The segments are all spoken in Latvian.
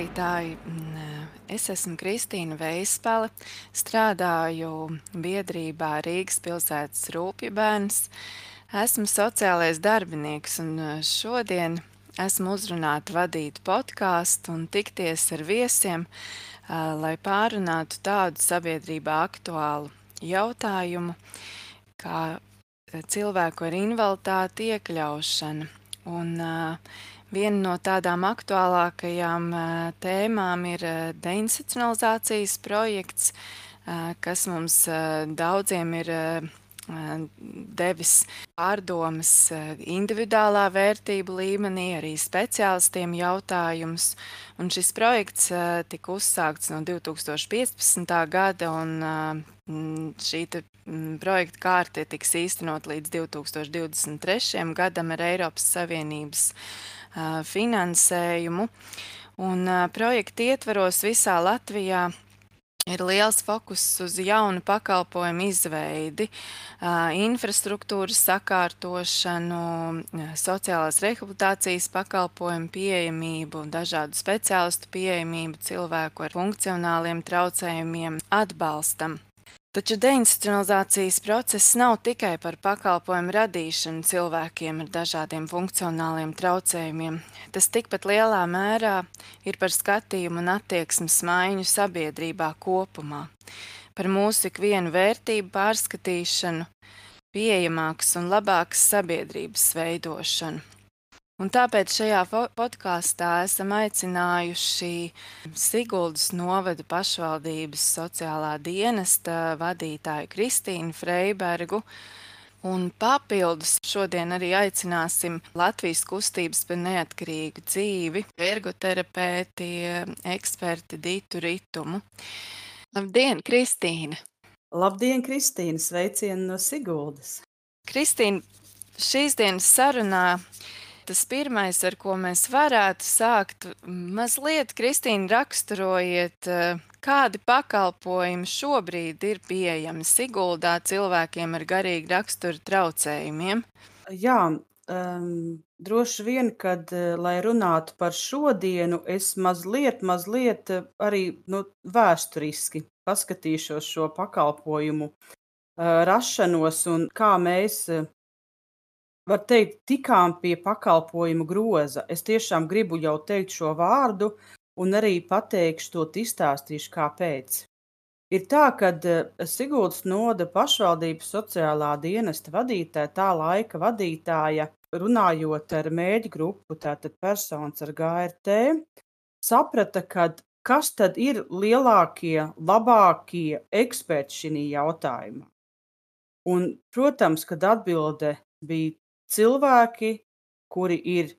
Klausītāji! Mm, es esmu Kristīna Veispale, strādāju biedrībā Rīgas pilsētas rūpju bērns. Esmu sociālais darbinieks un eh, šodien esmu uzrunāta vadīt podkāstu un tikties ar viesiem, eh, lai pārunātu tādu sabiedrībā aktuālu jautājumu, kā eh, cilvēku ar invaliditāti iekļaušana. Un, uh, Viena no tādām aktuālākajām tēmām ir deinstitucionalizācijas projekts, kas mums daudziem ir devis pārdomas individuālā vērtību līmenī, arī speciālistiem jautājums. Un šis projekts tika uzsākts no 2015. gada, un šī projekta kārta tiks īstenot līdz 2023. gadam ar Eiropas Savienības finansējumu. Un projekta ietvaros visā Latvijā ir liels fokus uz jaunu pakalpojumu izveidi, infrastruktūras sakārtošanu, sociālās rehabilitācijas pakalpojumu pieejamību, dažādu speciālistu pieejamību cilvēku ar funkcionāliem traucējumiem atbalstam. Taču deinstitucionalizācijas process nav tikai par pakalpojumu radīšanu cilvēkiem ar dažādiem funkcionāliem traucējumiem. Tas tikpat lielā mērā ir par skatījumu un attieksmes maiņu sabiedrībā kopumā, par mūsu ikvienu vērtību pārskatīšanu, pieejamākas un labākas sabiedrības veidošanu. Un tāpēc šajā podkāstā esam aicinājuši Siguldas novada pašvaldības sociālā dienesta vadītāju Kristīnu Freibergu. Un papildus šodien arī aicināsim Latvijas kustības par neatkarīgu dzīvi, ergoterapeiti, eksperti Dītu Ritumu. Labdien, Kristīne! Labdien, Kristīne! Sveicieni no Siguldas! Kristīne, šīs dienas sarunā tas pirmais, ar ko mēs varētu sākt, mazliet, Kristīna, raksturojiet, eh, kādi pakalpojumi šobrīd ir pieejami Siguldā cilvēkiem ar garīgu raksturu traucējumiem? Jā, um, droši vien, kad, eh, lai runātu par šodienu, es mazliet, mazliet eh, arī nu, vēsturiski paskatīšos šo pakalpojumu rašanos un kā mēs var teikt, tikām pie pakalpojumu groza. Es tiešām gribu jau teikt šo vārdu, un arī pateikšu to, izstāstīšu, kāpēc. Ir tā, ka eh, Sigūdas noda pašvaldības sociālā dienesta vadītāja, tā laika vadītāja, runājot ar mēģi grupu, tātad personas ar GRT, saprata, ka kas tad ir lielākie, labākie eksperti šī jautājumā. Un, protams, kad atbilde bija cilvēki, kuri ir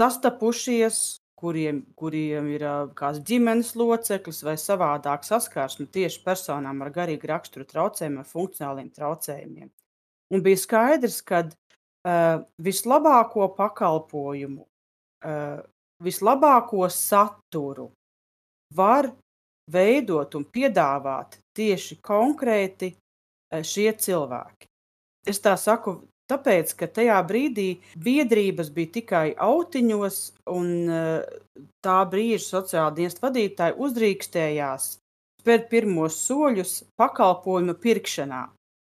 sastapušies, kuriem, kuriem ir kāds ģimenes loceklis vai savādāk saskarsme tieši personām ar garīgu raksturu traucējumiem, ar funkcionāliem traucējumiem. Un bija skaidrs, ka uh, vislabāko pakalpojumu, uh, vislabāko saturu var veidot un piedāvāt tieši konkrēti šie cilvēki. Es tā saku Tāpēc, ka tajā brīdī biedrības bija tikai autiņos, un eh, tā brīža sociālā dienesta vadītāji uzdrīkstējās spērt pirmos soļus pakalpojumu pirkšanā,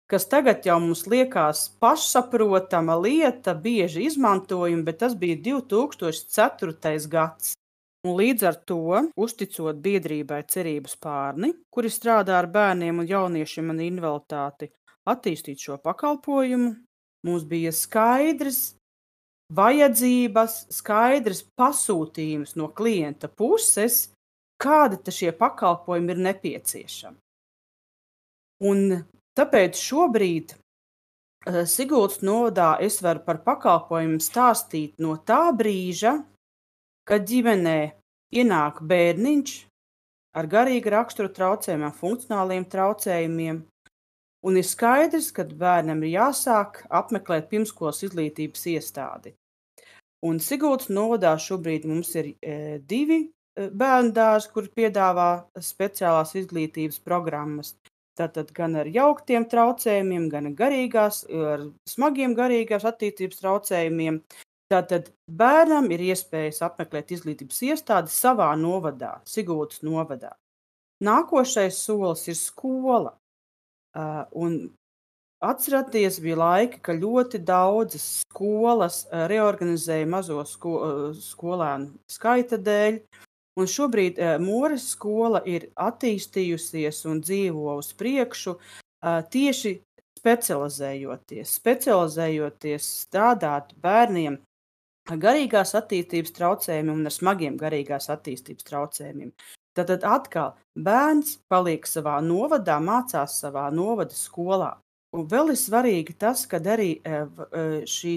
kas tagad jau mums liekas pašsaprotama lieta, bieži izmantojama, bet tas bija 2004. gads. Un līdz ar to, uzticot biedrībai cerības pārni, kuri strādā ar bērniem un jauniešiem ar invaliditāti, attīstīt šo pakalpojumu, Mums bija skaidrs vajadzības, skaidrs pasūtījums no klienta puses, kādi šie pakalpojumi ir nepieciešami. Un tāpēc šobrīd uh, Siguldas novadā es varu par pakalpojumu stāstīt no tā brīža, kad ģimenē ienāk bērniņš ar garīgu raksturu traucējumiem, funkcionāliem traucējumiem, un ir skaidrs, ka bērnam ir jāsāk apmeklēt pirmskolas izglītības iestādi. Un Sigūdas novadā šobrīd mums ir e, divi e, bērnu dārzi, kur piedāvā speciālās izglītības programmas. Tātad gan ar jauktiem traucējumiem, gan ar garīgās, ar smagiem garīgās attīstības traucējumiem. Tātad bērnam ir iespējas apmeklēt izglītības iestādi savā novadā, Sigūdas novadā. Nākošais solis ir skola. Uh, un atceraties, bija laiki, ka ļoti daudzas skolas reorganizēja mazo sko, skolēnu skaita dēļ. Un šobrīd Mūras skola ir attīstījusies un dzīvo uz priekšu tieši specializējoties, specializējoties strādāt bērniem garīgās attīstības traucējumiem un ar smagiem garīgās attīstības traucējumiem. Tad atkal bērns paliek savā novadā, mācās savā novada skolā. Un vēl ir svarīgi tas, ka arī e, e, šī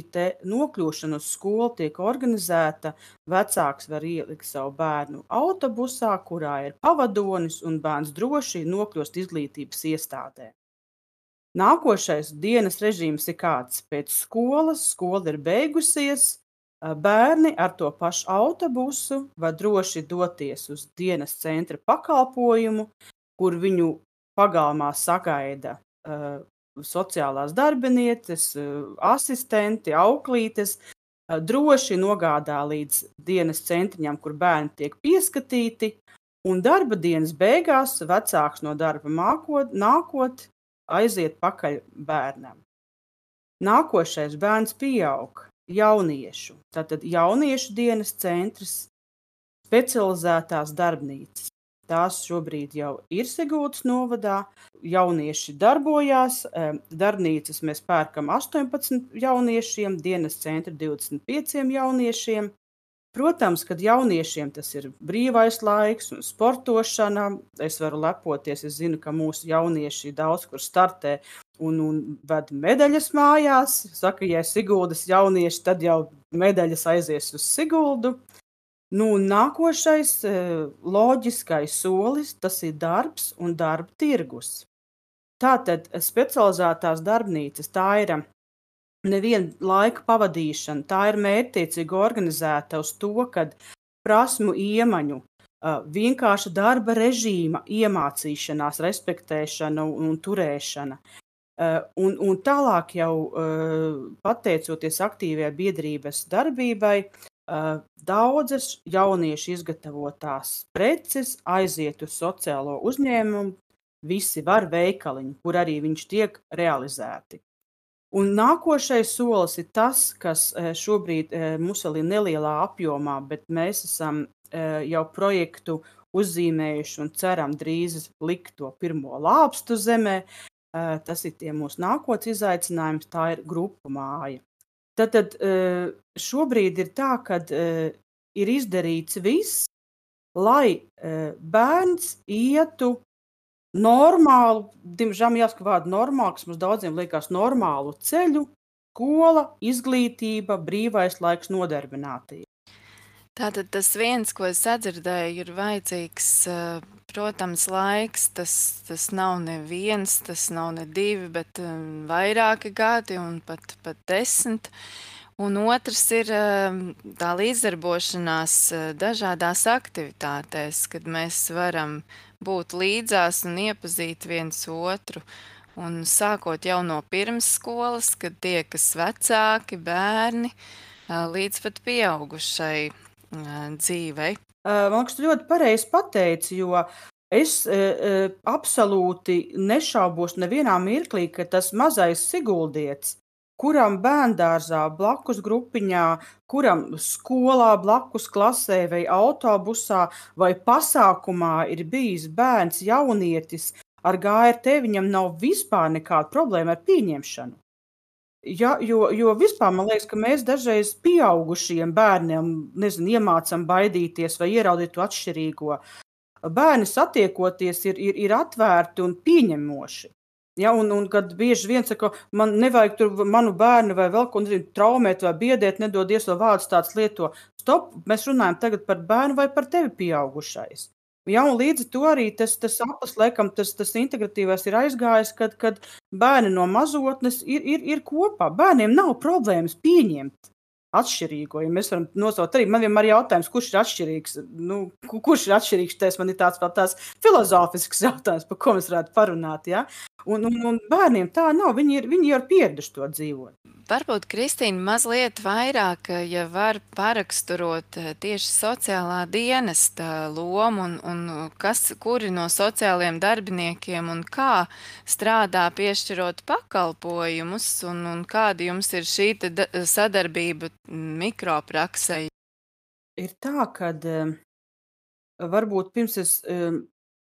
nokļūšana uz skolu tiek organizēta. Vecāks var ielikt savu bērnu autobusā, kurā ir pavadonis, un bērns droši nokļūst izglītības iestādē. Nākošais dienas režīms ir kāds pēc skolas, skola ir beigusies, Bērni ar to pašu autobusu var droši doties uz dienas centra pakalpojumu, kur viņu pagalmā sagaida uh, sociālās darbinieces, uh, asistenti, auklītes. Uh, droši nogādā līdz dienas centriņam, kur bērni tiek pieskatīti, un darba dienas beigās vecāks no darba mākot, nākot aiziet pakaļ bērnam. Nākošais bērns pieaug jauniešu. Tātad jauniešu dienas centrs, specializētās darbnīcas. Tās šobrīd jau ir Sigūdas novadā. Jaunieši darbojās. Darbnīcas mēs pērkam 18 jauniešiem, dienas centra 25 jauniešiem. Protams, kad jauniešiem tas ir brīvais laiks un sportošana, es varu lepoties. Es zinu, ka mūsu jaunieši daudz kur startē un, un ved medaļas mājās. Saka, ja Siguldas jaunieši, tad jau medaļas aizies uz Siguldu. Nu, nākošais e, loģiskais solis tas ir darbs un darba tirgus. Tātad specializētās darbnīcas tā ir neviena laika pavadīšana, tā ir mērķtiecīgi organizēta uz to, ka prasmu iemaņu, vienkārša darba režīma iemācīšanās, respektēšana un, turēšana. Un, un tālāk jau pateicoties aktīvajai biedrības darbībai, daudzas jauniešu izgatavotās preces aiziet uz sociālo uzņēmumu, visi var veikaliņu, kur arī viņš tiek realizēti. Un nākošais solis ir tas, kas šobrīd mums vēl ir nelielā apjomā, bet mēs esam jau projektu uzzīmējuši un ceram drīz likt to pirmo lāpstu zemē, Tas ir tie mūsu nākotnes izaicinājums, tā ir grupu māja. Tad, tad šobrīd ir tā, ka ir izdarīts viss, lai bērns ietu normālu, diemžēl jāsaka vārdu normālu, kas mums daudziem liekas normālu ceļu, skola, izglītība, brīvais laiks, nodarbinātība. Tātad tas viens, ko es sadzirdēju, ir vajadzīgs, eh, protams, laiks. Tas, tas nav ne viens, tas nav ne divi, bet eh, vairāki gadi un pat, pat desmit. Un otrs ir eh, tā līdzdarbošanās dažādās aktivitātēs, kad mēs varam būt līdzās un iepazīt viens otru. Un sākot jau no pirmsskolas, kad tiekas vecāki, bērni, līdz pat pieaugušai dzīvei? Man liekas, tu ļoti pareizi pateici, jo es e, absolūti nešaubos nevienā mirklī, ka tas mazais siguldietis, kuram bērngārzā, blakus grupiņā, kuram skolā, blakus klasē, vai autobusā, vai pasākumā ir bijis bērns, jaunietis ar GRT, viņam nav vispār nekāda problēma ar pieņemšanu. Ja, jo, jo vispār man liekas, ka mēs dažreiz pieaugušiem bērniem nezinu, iemācām baidīties vai ieraudzīt to atšķirīgo. Bērni satiekoties, ir, ir, ir atvērti un pieņemoši. Ja, un, un kad bieži vien saka, man nevajag tur manu bērnu vai vēl ko nezinu, traumēt vai biedēt, nedodies vēl vārdus tāds lieto. Stop, mēs runājam tagad par bērnu vai par tevi pieaugušais. Ja, un līdz ar to arī tas, tas aplis, laikam, tas, tas integratīvais ir aizgājis, kad, kad bērni no mazotnes ir, ir, ir kopā. Bērniem nav problēmas pieņemt atšķirīgo. Ja mēs varam nosaukt arī, man vienmēr ir jautājums, kurš ir atšķirīgs. Nu, kurš ir atšķirīgs? Tas man ir tāds, tāds filozofisks jautājums, par ko mēs varētu parunāt. Ja? Un, un, un bērniem tā nav. Viņi ir, viņi ir pieraduši to dzīvot. Varbūt Kristīna mazliet vairāk, ja var paraksturot eh, tieši sociālā dienesta lomu un, un kas, kuri no sociālajiem darbiniekiem un kā strādā piešķirot pakalpojumus un, un kāda jums ir šī sadarbība mikropraksē. Ir tā, ka varbūt pirms es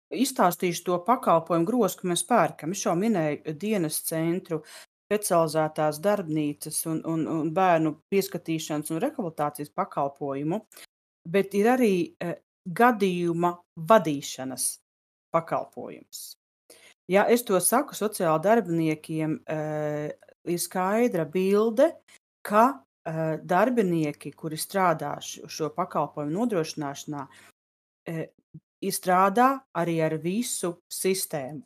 izstāstīšu to pakalpojumu grozu, ko mēs pērkam. Es jau minēju dienas centru, specializētās darbnīcas un, un, un bērnu pieskatīšanas un rehabilitācijas pakalpojumu, bet ir arī eh, gadījuma vadīšanas pakalpojums. Ja es to saku sociāla darbiniekiem, eh, ir skaidra bilde, ka eh, darbinieki, kuri strādā šo pakalpojumu nodrošināšanā, eh, strādā arī ar visu sistēmu.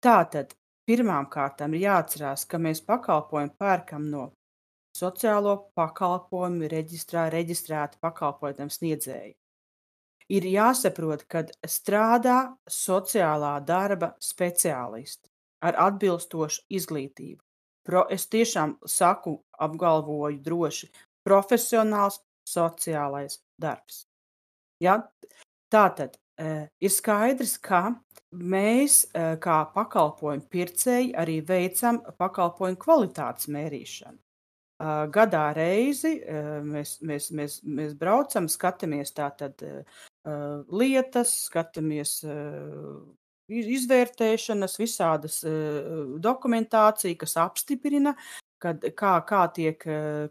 Tātad Pirmām kārtām ir jāatcerās, ka mēs pakalpojumu pērkam no sociālo pakalpojumu reģistrā reģistrēta pakalpojumu sniedzēja. Ir jāsaprot, ka strādā sociālā darba speciālisti ar atbilstošu izglītību. Pro, es tiešām saku, apgalvoju droši, profesionāls sociālais darbs. Ja? Tātad e, ir skaidrs, ka Mēs, eh, kā pakalpojumu pircēji, arī veicam pakalpojumu kvalitātes mērīšanu. Eh, gadā reizi eh, mēs, mēs, mēs, mēs braucam, skatāmies tātad lietas, skatāmies izvērtēšanas, visādas dokumentācija, kas apstiprina, kad, kā, kā tiek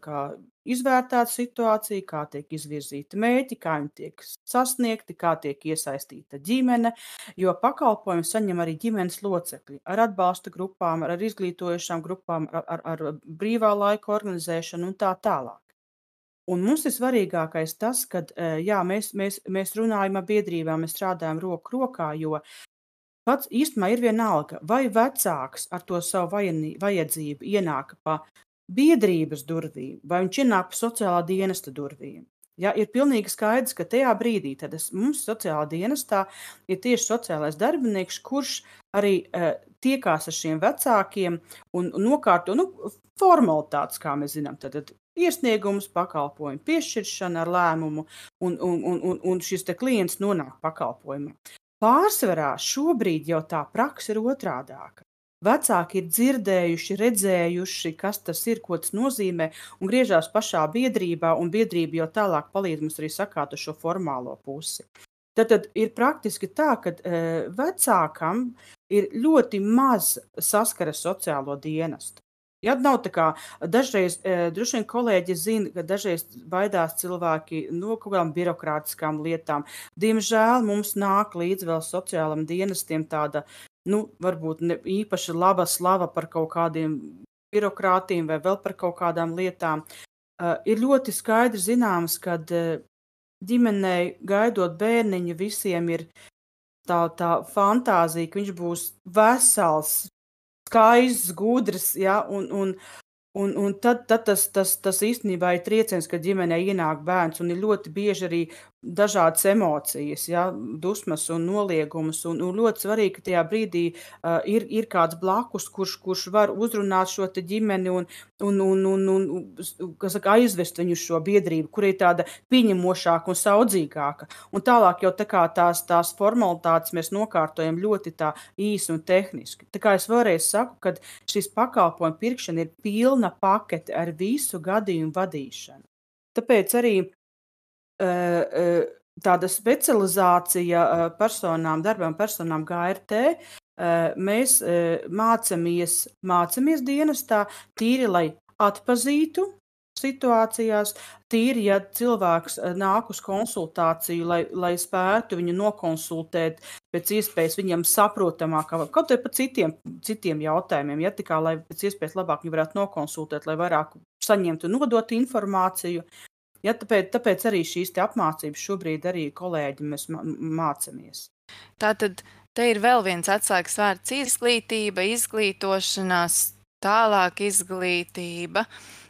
kā izvērtēta situācija, kā tiek izvirzīti mērķi, kā viņi tiek sasniegti, kā tiek iesaistīta ģimene, jo pakalpojumu saņem arī ģimenes locekļi ar atbalsta grupām, ar izglītojušām grupām, ar, ar, ar brīvā laika organizēšanu un tā tālāk. Un mums ir svarīgākais tas, ka jā, mēs, mēs, mēs runājam ar biedrībām, mēs strādājam roku rokā, jo pats īstenībā ir vienalga, vai vecāks ar to savu vajadzību ienāk pa biedrības durvīm, vai viņš ienāk pa sociālā dienesta durvīm. Ja, ir pilnīgi skaidrs, ka tajā brīdī es, mums sociālā dienestā ir tieši sociālais darbinieks, kurš arī uh, tiekās ar šiem vecākiem un, un nokārto nu, formalitātes, kā mēs zinām. Tad, tad iesniegums, pakalpojumu piešķiršana ar lēmumu, un, un, un, un, un šis klients nonāk pakalpojumā. Pārsvarā šobrīd jau tā praksa ir otrādāka. Vecāki ir dzirdējuši, redzējuši, kas tas ir, ko tas nozīmē, un griežās pašā biedrībā, un biedrība jau tālāk palīdz mums arī sakāt šo formālo pusi. Tad, tad ir praktiski tā, ka e, vecākam ir ļoti maz saskares sociālo dienestu. Ja nav tā kā dažreiz, e, droši vien kolēģi zina, ka dažreiz baidās cilvēki no kaut kādām birokrātiskām lietām. Diemžēl mums nāk līdz vēl sociālam dienestiem tāda nu, varbūt ne īpaši laba slava par kaut kādiem birokrātiem vai vēl par kaut kādām lietām. Uh, ir ļoti skaidri zināms, ka uh, ģimenei gaidot bērniņu visiem ir tā, tā fantāzija, ka viņš būs vesels, skaists, gudrs, ja, un, un, Un, un tad, tad tas, tas, tas īstenībā ir trieciens, kad ģimenē ienāk bērns, ir ļoti bieži arī dažādas emocijas, ja, dusmas un noliegumus. Un, un ļoti svarīgi, ka tajā brīdī uh, ir, ir kāds blakus, kurš, kurš var uzrunāt šo ģimeni un, un, un, un, un saka, aizvest viņu uz šo biedrību, kur ir tāda pieņemošāka un saudzīgāka. Un tālāk jau tā kā tās, tās formalitātes mēs nokārtojam ļoti tā īsi un tehniski. Tā kā es vēlreiz saku, ka šis pakalpojumu pirkšana ir pilna pakete ar visu gadījumu vadīšanu. Tāpēc arī tāda specializācija personām, darbam personām GRT, mēs mācāmies, mācāmies dienestā tīri, lai atpazītu situācijās, tīri, ja cilvēks nāk uz konsultāciju, lai, lai spētu viņu nokonsultēt pēc iespējas viņam saprotamāk, kaut arī par citiem, citiem jautājumiem, ja tikai lai pēc iespējas labāk viņu varētu nokonsultēt, lai vairāk saņemtu un nodotu informāciju. Ja, tāpēc, tāpēc arī šīs apmācības šobrīd arī kolēģi mēs mācāmies. Tātad te ir vēl viens atslēgas vārds - izglītība, izglītošanās, tālāk izglītība.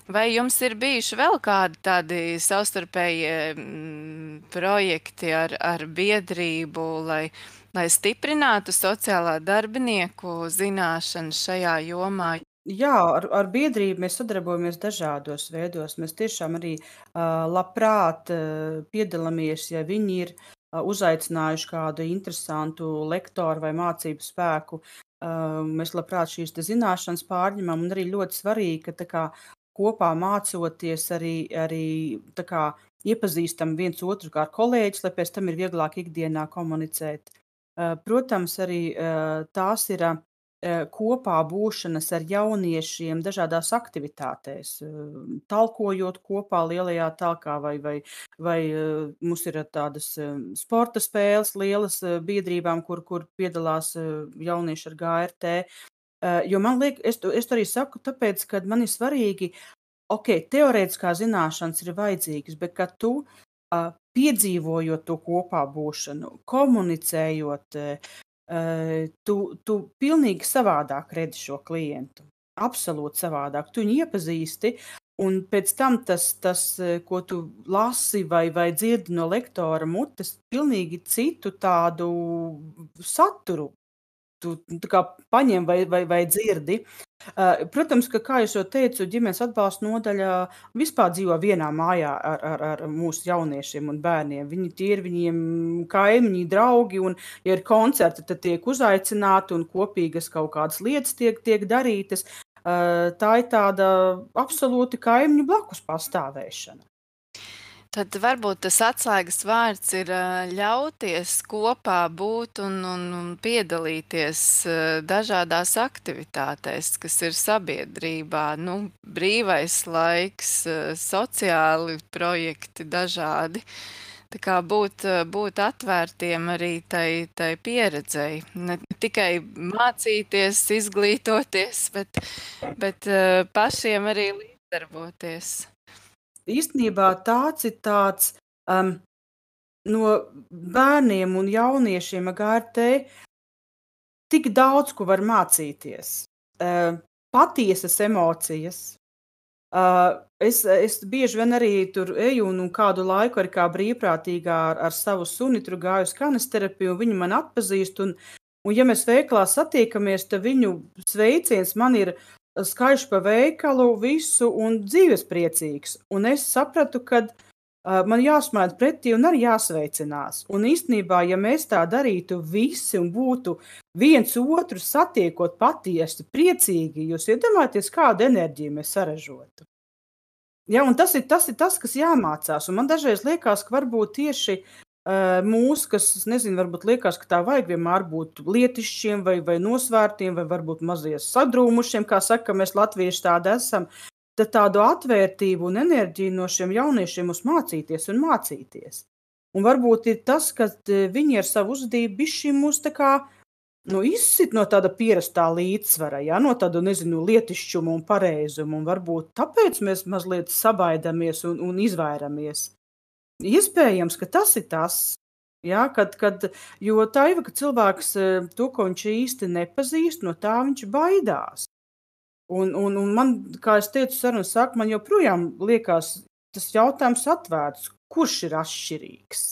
Vai jums ir bijuši vēl kādi tādi savstarpēji mm, projekti ar, ar biedrību, lai, lai stiprinātu sociālā darbinieku zināšanas šajā jomā? Jā, ar, ar biedrību mēs sadarbojamies dažādos veidos. Mēs tiešām arī uh, labprāt uh, piedalāmies, ja viņi ir uh, uzaicinājuši kādu interesantu lektoru vai mācību spēku. Uh, mēs labprāt šīs zināšanas pārņemam, un arī ļoti svarīgi, ka kā, kopā mācoties, arī, arī kā, iepazīstam viens otru kā kolēģis, lai pēc tam ir vieglāk ikdienā komunicēt. Uh, protams, arī uh, tās ir kopā būšanas ar jauniešiem dažādās aktivitātēs, talkojot kopā lielajā talkā, vai, vai, vai mums ir tādas sporta spēles lielas biedrībām, kur, kur piedalās jaunieši ar GRT. Jo man liekas, es, es to arī saku, tāpēc, ka man ir svarīgi, ok, teorētiskā zināšanas ir vajadzīgas, bet kad tu piedzīvojot to kopā būšanu, komunicējot, tu, tu pilnīgi savādāk redzi šo klientu. Absolūti savādāk. Tu viņu iepazīsti, un pēc tam tas, tas ko tu lasi vai, vai dzirdi no lektora mutes, pilnīgi citu tādu saturu tu, tu kā paņem vai, vai, vai dzirdi. Uh, protams, ka, kā jau teicu, ģimenes atbalsta nodaļa vispār dzīvo vienā mājā ar, ar, ar mūsu jauniešiem un bērniem. Viņi tie ir viņiem kaimiņi, draugi, un, ja ir koncerti, tad tiek uzaicināti un kopīgas kaut kādas lietas tiek, tiek darītas. Uh, tā ir tāda absolūti kaimiņu blakus pastāvēšana. Tad varbūt tas atslēgas vārds ir ļauties kopā būt un, un, un piedalīties dažādās aktivitātēs, kas ir sabiedrībā. Nu, brīvais laiks, sociāli projekti dažādi. Tā kā būt, būt atvērtiem arī tai, tai pieredzei. Ne tikai mācīties, izglītoties, bet, bet pašiem arī līdzdarboties īstenībā tāds ir tāds um, no bērniem un jauniešiem ar GRT tik daudz, ko var mācīties. Uh, patiesas emocijas. Uh, es, es bieži vien arī tur eju un, un kādu laiku arī kā brīvprātīgā ar, ar savu suni tur gāju uz kanesterapiju, un viņi man atpazīst. Un, un ja mēs veiklā satiekamies, tad viņu sveiciens man ir skaiš pa veikalu, visu un dzīves priecīgs. Un es sapratu, ka uh, man jāsmēķ pretī un arī jāsveicinās. Un īstenībā, ja mēs tā darītu visi un būtu viens otru satiekot patiesi priecīgi, jūs iedomājaties, kādu enerģiju mēs saražotu. Ja, tas, ir, tas ir tas, kas jāmācās. Un man dažreiz liekas, ka varbūt tieši mūsu, kas, nezinu, varbūt liekas, ka tā vajag vienmēr būt lietišķiem vai, vai nosvērtiem, vai varbūt mazliet sadrūmušiem, kā saka, mēs latvieši tādi esam, tad tādu atvērtību un enerģiju no šiem jauniešiem mums mācīties un mācīties. Un varbūt ir tas, ka viņi ar savu uzvedību bišķi mūs tā kā nu, izsit no tāda pierastā līdzsvara, ja, no tāda, nezinu, lietišķuma un pareizuma, un varbūt tāpēc mēs mazliet sabaidamies un, un izvairamies. Iespējams, ka tas ir tas, ja, kad, kad, jo tā ir, ka cilvēks e, to, ko viņš īsti nepazīst, no tā viņš baidās. Un, un, un man, kā es teicu, sarunas sākumā, man joprojām liekas tas jautājums atvērts, kurš ir atšķirīgs.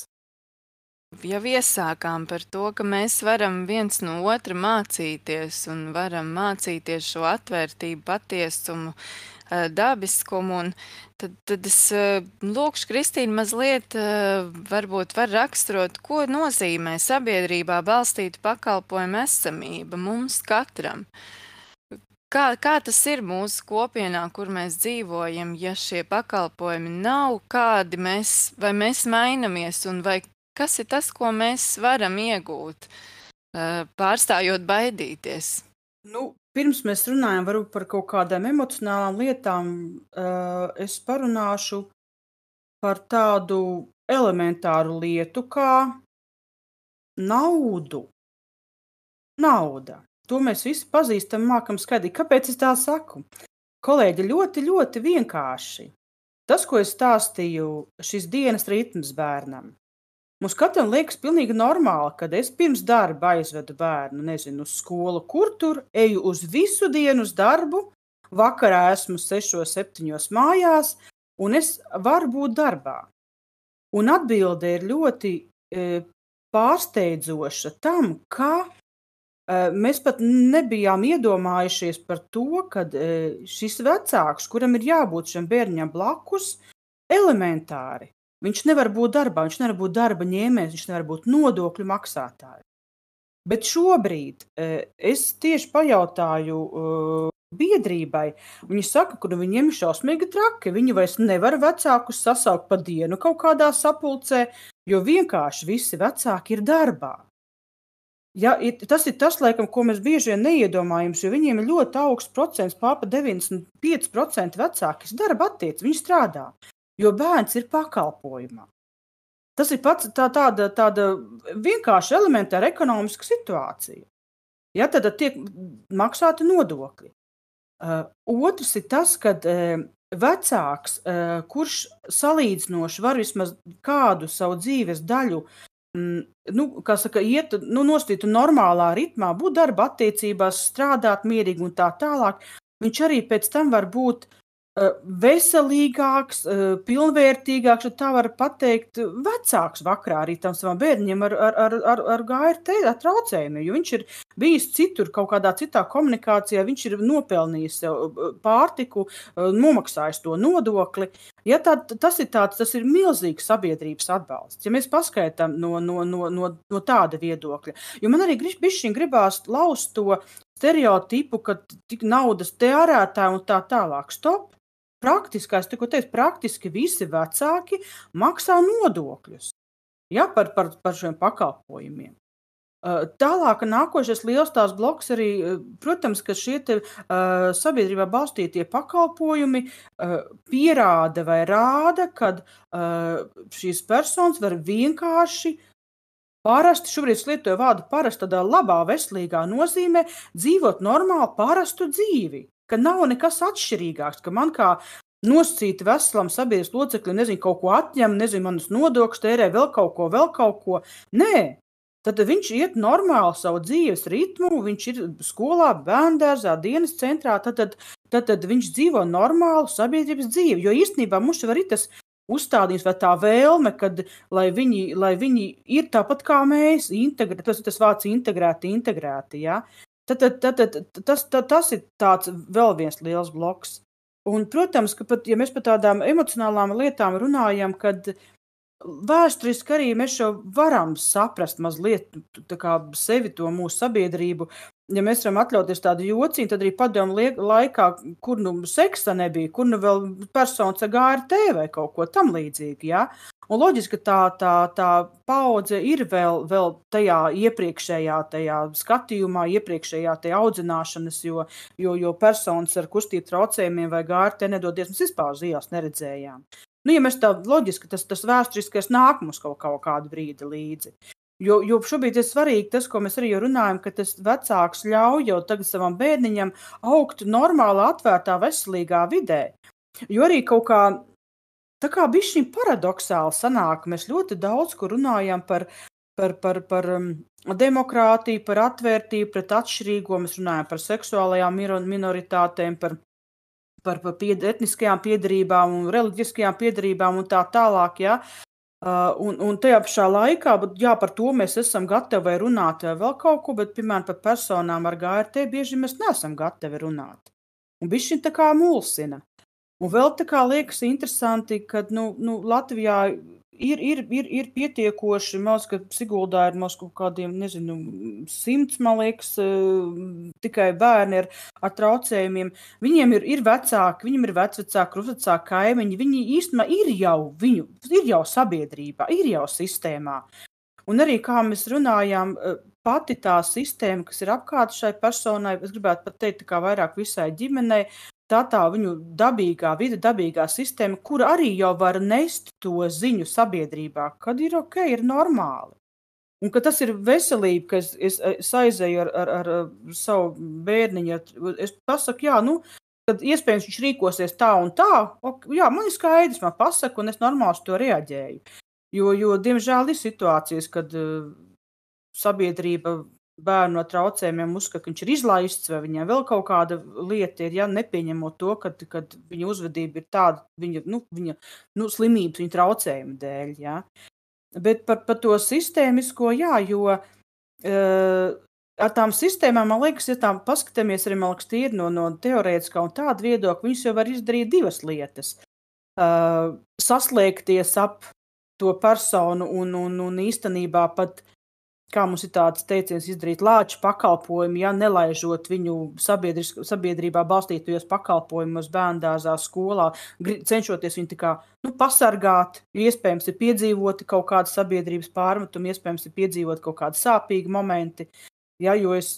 Jau iesākām par to, ka mēs varam viens no otra mācīties un varam mācīties šo atvērtību, patiesumu, Eh, dabiskumu. Un tad, tad es eh, lūkšu Kristīnu mazliet, eh, varbūt var raksturot, ko nozīmē sabiedrībā balstīta pakalpojuma esamība mums katram. Kā, kā tas ir mūsu kopienā, kur mēs dzīvojam, ja šie pakalpojumi nav, kādi mēs, vai mēs mainamies, un vai kas ir tas, ko mēs varam iegūt, pārstājot baidīties? Nu, Pirms mēs runājam par kaut kādām emocionālām lietām, uh, es parunāšu par tādu elementāru lietu kā naudu. Nauda. To mēs visi pazīstam, mākam skaidri. Kāpēc es tā saku? Kolēģi, ļoti, ļoti vienkārši. Tas, ko es stāstīju, šis dienas ritms bērnam. Mums katram liekas pilnīgi normāli, kad es pirms darba aizvedu bērnu, nezinu, uz skolu, kur tur eju uz visu dienu uz darbu, vakarā esmu 6, 7 mājās, un es varu būt darbā. Un atbilde ir ļoti e, pārsteidzoša tam, ka e, mēs pat nebijām iedomājušies par to, ka e, šis vecāks, kuram ir jābūt šim bērnam blakus, elementāri. Viņš nevar būt darbā, viņš nevar būt darba ņēmējs, viņš nevar būt nodokļu maksātājs. Bet šobrīd es tieši pajautāju biedrībai. Viņi saka, ka nu, viņiem ir šausmīgi traki. Viņi vairs nevar vecākus sasaukt pa dienu kaut kādā sapulcē, jo vienkārši visi vecāki ir darbā. Ja, tas ir tas, laikam, ko mēs bieži vien neiedomājamies, jo viņiem ir ļoti augsts procents, pārpa 95% vecāki, darba attiecas, viņi strādā, jo bērns ir pakalpojumā. Tas ir pats tā, tāda, tāda vienkārši elementāra ekonomiska situācija. Ja, tad tiek maksāti nodokļi. Uh, otrs ir tas, ka uh, vecāks, uh, kurš salīdzinoši var vismaz kādu savu dzīves daļu mm, nu, saka, iet nu, nostītu normālā ritmā, būt darba attiecībās, strādāt mierīgi un tā tālāk, viņš arī pēc tam var būt veselīgāks, pilnvērtīgāks, tā var teikt, vecāks vakarā arī tam savam bērnam ar, ar, ar, ar, GRT traucējumiem. Jo viņš ir bijis citur, kaut kādā citā komunikācijā, viņš ir nopelnījis sev pārtiku, nomaksājis to nodokli. Ja tā, tas ir tāds, tas ir milzīgs sabiedrības atbalsts. Ja mēs paskaidām no, no, no, no, no tāda viedokļa, jo man arī gribās laust to stereotipu, ka tik naudas tērētāji un tā tālāk. Stop! Praktiski, es tikko teicu, praktiski visi vecāki maksā nodokļus ja, par, par, par šiem pakalpojumiem. Tālāk, nākošais liels tās bloks arī, protams, ka šie te, uh, sabiedrībā balstītie pakalpojumi uh, pierāda vai rāda, ka uh, šīs personas var vienkārši parasti, šobrīd lietoju vārdu parasti tādā labā, veselīgā nozīmē, dzīvot normālu, parastu dzīvi ka nav nekas atšķirīgāks, ka man kā nosacīti veselam sabiedrības loceklim, nezinu, kaut ko atņem, nezinu, manas nodokļus tērē, vēl kaut ko, vēl kaut ko. Nē, tad viņš iet normāli savu dzīves ritmu, viņš ir skolā, bērngārzā, dienas centrā, tad, tad, tad, tad viņš dzīvo normālu sabiedrības dzīvi. Jo īstenībā mums jau ir tas uzstādījums vai tā vēlme, kad, lai, viņi, lai viņi ir tāpat kā mēs, integrēti, tas ir tas vārds integrēti, integrēti. Ja? Tad, tad, tad, tad, tas, tad, tas ir tāds vēl viens liels bloks. Un, protams, ka pat, ja mēs par tādām emocionālām lietām runājam, kad vēsturiski arī mēs jau varam saprast mazliet sevi, to mūsu sabiedrību. Ja mēs varam atļauties tādu jociņu, tad arī padomu laikā, kur nu seksa nebija, kur nu vēl personas ar GRT vai kaut ko tam līdzīgu. Ja? Un loģiski, ka tā, tā, tā paudze ir vēl, vēl tajā iepriekšējā tajā skatījumā, iepriekšējā tajā audzināšanas, jo, jo, jo personas ar kustību traucējumiem vai gārte nedodies mums vispār uz ielas neredzējām. Nu, ja mēs tā loģiski, tas, tas vēsturiskais nāk mums kaut, kaut kādu brīdi līdzi. Jo, jo šobrīd ir svarīgi tas, ko mēs arī runājam, ka tas vecāks ļauj jau tagad savam bērniņam augt normālā, atvērtā, veselīgā vidē. Jo arī kaut kā Tā kā bišķiņ paradoxāli sanāk, mēs ļoti daudz kur runājam par, par, par, par um, demokrātiju, par atvērtību pret atšķirīgo, mēs runājam par seksuālajām minoritātēm, par, par, par pied, etniskajām piedarībām un reliģiskajām piedarībām un tā tālāk. Ja? Uh, un, un tajā pašā laikā, bet, jā, par to mēs esam gatavi runāt vēl kaut ko, bet, piemēram, par personām ar GRT bieži mēs neesam gatavi runāt. Un bišķiņ tā kā mulsina. Un vēl tā kā liekas interesanti, ka nu, nu, Latvijā ir, ir, ir, ir pietiekoši, maz, ka Siguldā ir maz kaut kādiem, nezinu, simts, man liekas, uh, tikai bērni ar, ar traucējumiem. Viņiem ir, ir vecāki, viņiem ir vecvecāki, krustvecāki kaimiņi. Viņi īstenībā ir jau viņu, ir jau sabiedrībā, ir jau sistēmā. Un arī, kā mēs runājām, eh, pati tā sistēma, kas ir apkārt šai personai, es gribētu pat teikt, kā vairāk visai ģimenei, tā tā viņu dabīgā vide, dabīgā sistēma, kur arī jau var nest to ziņu sabiedrībā, kad ir ok, ir normāli. Un ka tas ir veselība, ka es, es, es aizēju ar, ar, ar savu bērniņu, es pasaku, jā, nu, tad iespējams viņš rīkosies tā un tā. Ok, jā, man ir skaidrs, man pasaka, un es normāli to reaģēju. Jo, jo, diemžēl, ir situācijas, kad uh, sabiedrība bērnu no traucējumiem uzskata, ka viņš ir izlaists, vai viņam vēl kaut kāda lieta ir, ja nepieņemot to, ka viņa uzvedība ir tāda, viņa, nu, viņa nu, slimības, viņa traucējuma dēļ. Ja. Bet par, par to sistēmisko, jā, jo uh, ar tām sistēmām, man liekas, ja tā paskatāmies arī, man liekas, tīri no, no teorētiskā un tāda viedokļa, viņas jau var izdarīt divas lietas. Uh, saslēgties ap to personu un, un, un īstenībā pat kā mums ir tāds teiciens, izdarīt lāču pakalpojumu, ja nelaižot viņu sabiedrībā balstītajos pakalpojumos, bērngārzā, skolā, cenšoties viņu kā, nu, pasargāt. Iespējams, ir piedzīvoti kaut kādi sabiedrības pārmetumi, iespējams, ir piedzīvoti kaut kādi sāpīgi momenti. Ja, jo es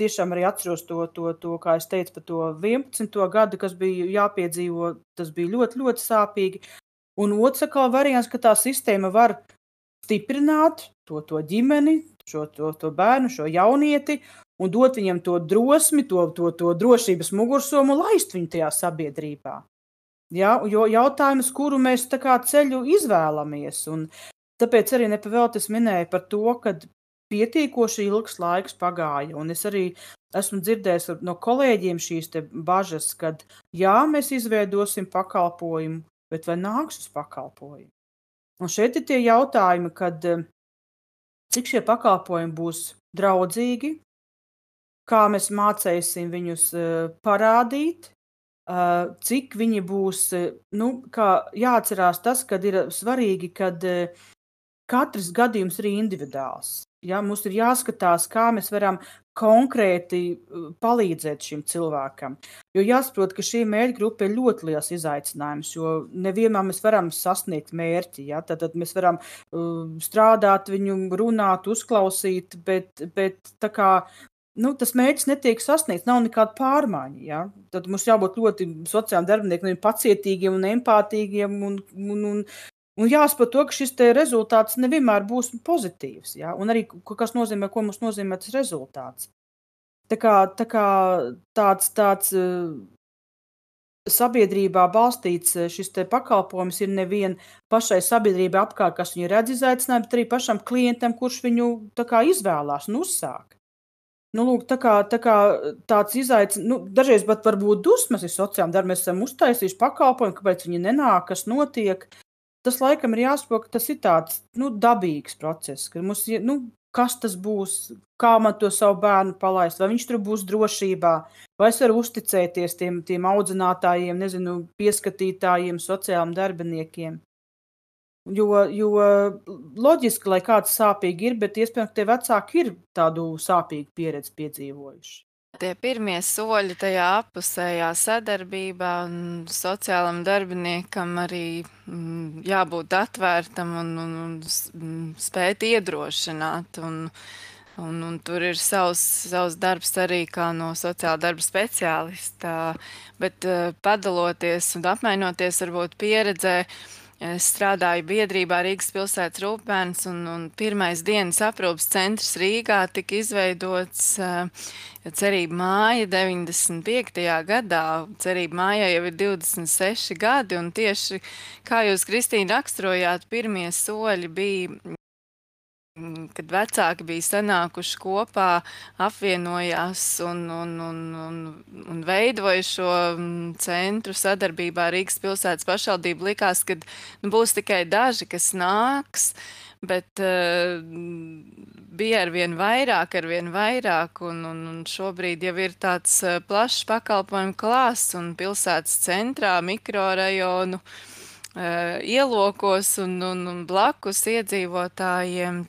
tiešām arī atceros to, to, to, kā es teicu, par to 11. gadu, kas bija jāpiedzīvo. Tas bija ļoti, ļoti sāpīgi. Un otrs variants, ka tā sistēma var stiprināt to, to ģimeni, šo to, to bērnu, šo jaunieti, un dot viņam to drosmi, to, to, to drošības mugursomu, laist viņu tajā sabiedrībā. Ja, jo jautājums, kuru mēs kā, ceļu izvēlamies, un tāpēc arī nepavēlties minēju par to, ka pietiekoši ilgs laiks pagāja, un es arī esmu dzirdējis no kolēģiem šīs bažas, ka jā, mēs izveidosim pakalpojumu, bet vai nāks uz pakalpojumu? Un šeit ir tie jautājumi, kad eh, cik šie pakalpojumi būs draudzīgi, kā mēs mācīsim viņus eh, parādīt, eh, cik viņi būs. Nu, jāatcerās tas, ka ir svarīgi, ka katrs gadījums ir individuāls. Ja, mums ir jāskatās, kā mēs varam konkrēti uh, palīdzēt šim cilvēkam. Jo jāsaprot, ka šī mērķa grupa ir ļoti liels izaicinājums, jo nevienmēr mēs varam sasniegt mērķi. Ja? Tad, tad mēs varam uh, strādāt, viņu runāt, uzklausīt, bet, bet kā, nu, tas mērķis netiek sasniegts, nav nekāda pārmaiņa. Ja? Tad mums jābūt ļoti sociāliem darbiniekiem, pacietīgiem un empātīgiem un, un, un Un jāsaprot, to, ka šis rezultāts nevienmēr būs pozitīvs. Ja? Un arī kas nozīmē, ko mums nozīmē tas rezultāts. Tā kā, tā kā tāds, tāds uh, sabiedrībā balstīts eh, šis pakalpojums ir nevien pašai sabiedrībai apkārt, kas viņu redz izaicinājumu, bet arī pašam klientam, kurš viņu kā, izvēlās un uzsāk. Nu, lūk, tā kā, tā kā tāds izaicinājums, nu, dažreiz pat varbūt dusmas ir sociāli darbi. Mēs esam uztaisījuši pakalpojumu, kāpēc viņi nenāk, kas notiek. Tas laikam ir jāsaprot, ka tas ir tāds nu, dabīgs process, ka mums ir, nu, kas tas būs, kā man to savu bērnu palaist, vai viņš tur būs drošībā, vai es varu uzticēties tiem, tiem audzinātājiem, nezinu, pieskatītājiem, sociāliem darbiniekiem. Jo, jo loģiski, lai kāds sāpīgi ir, bet iespējams, ka tie vecāki ir tādu sāpīgu pieredzi piedzīvojuši tie pirmie soļi tajā apusējā sadarbībā un sociālam darbiniekam arī mm, jābūt atvērtam un, un, un mm, spēt iedrošināt. Un, Un, un tur ir savs, savs darbs arī kā no sociāla darba speciālista. Bet uh, padaloties un apmainoties varbūt pieredzē, uh, Es strādāju biedrībā Rīgas pilsētas rūpēns, un, un pirmais dienas aprūpas centrs Rīgā tika izveidots uh, Cerība māja 95. gadā. Cerība mājai jau ir 26 gadi, un tieši kā jūs, Kristīna, raksturojāt, pirmie soļi bija kad vecāki bija sanākuši kopā, apvienojās un, un, un, un, un veidoja šo mm, centru sadarbībā ar Rīgas pilsētas pašvaldību, likās, ka nu, būs tikai daži, kas nāks, bet uh, bija ar vien vairāk, ar vien vairāk, un, un, un šobrīd jau ir tāds uh, plašs pakalpojumu klāsts un pilsētas centrā, mikrorajonu. Uh, ielokos un, un, un blakus iedzīvotājiem.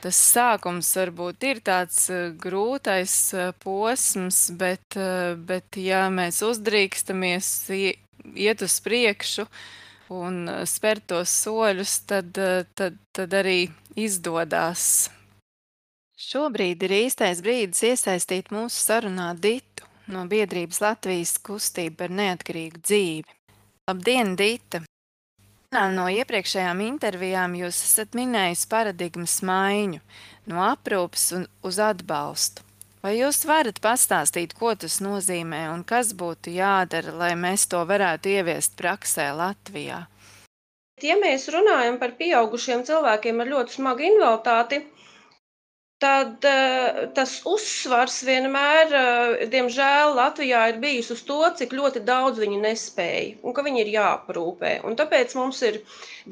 Tas sākums varbūt ir tāds uh, grūtais uh, posms, bet, bet ja mēs uzdrīkstamies iet uz priekšu un spērt tos soļus, tad, tad, tad arī izdodas. Šobrīd ir īstais brīdis iesaistīt mūsu sarunā Ditu no biedrības Latvijas kustība par neatkarīgu dzīvi. Labdien, Dita! No iepriekšējām intervijām jūs esat minējis paradigmas maiņu no aprūpes uz atbalstu. Vai jūs varat pastāstīt, ko tas nozīmē un kas būtu jādara, lai mēs to varētu ieviest praksē Latvijā? Ja mēs runājam par pieaugušiem cilvēkiem ar ļoti smagu invaliditāti, tad uh, tas uzsvars vienmēr, uh, diemžēl, Latvijā ir bijis uz to, cik ļoti daudz viņi nespēja un ka viņi ir jāaprūpē. Un tāpēc mums ir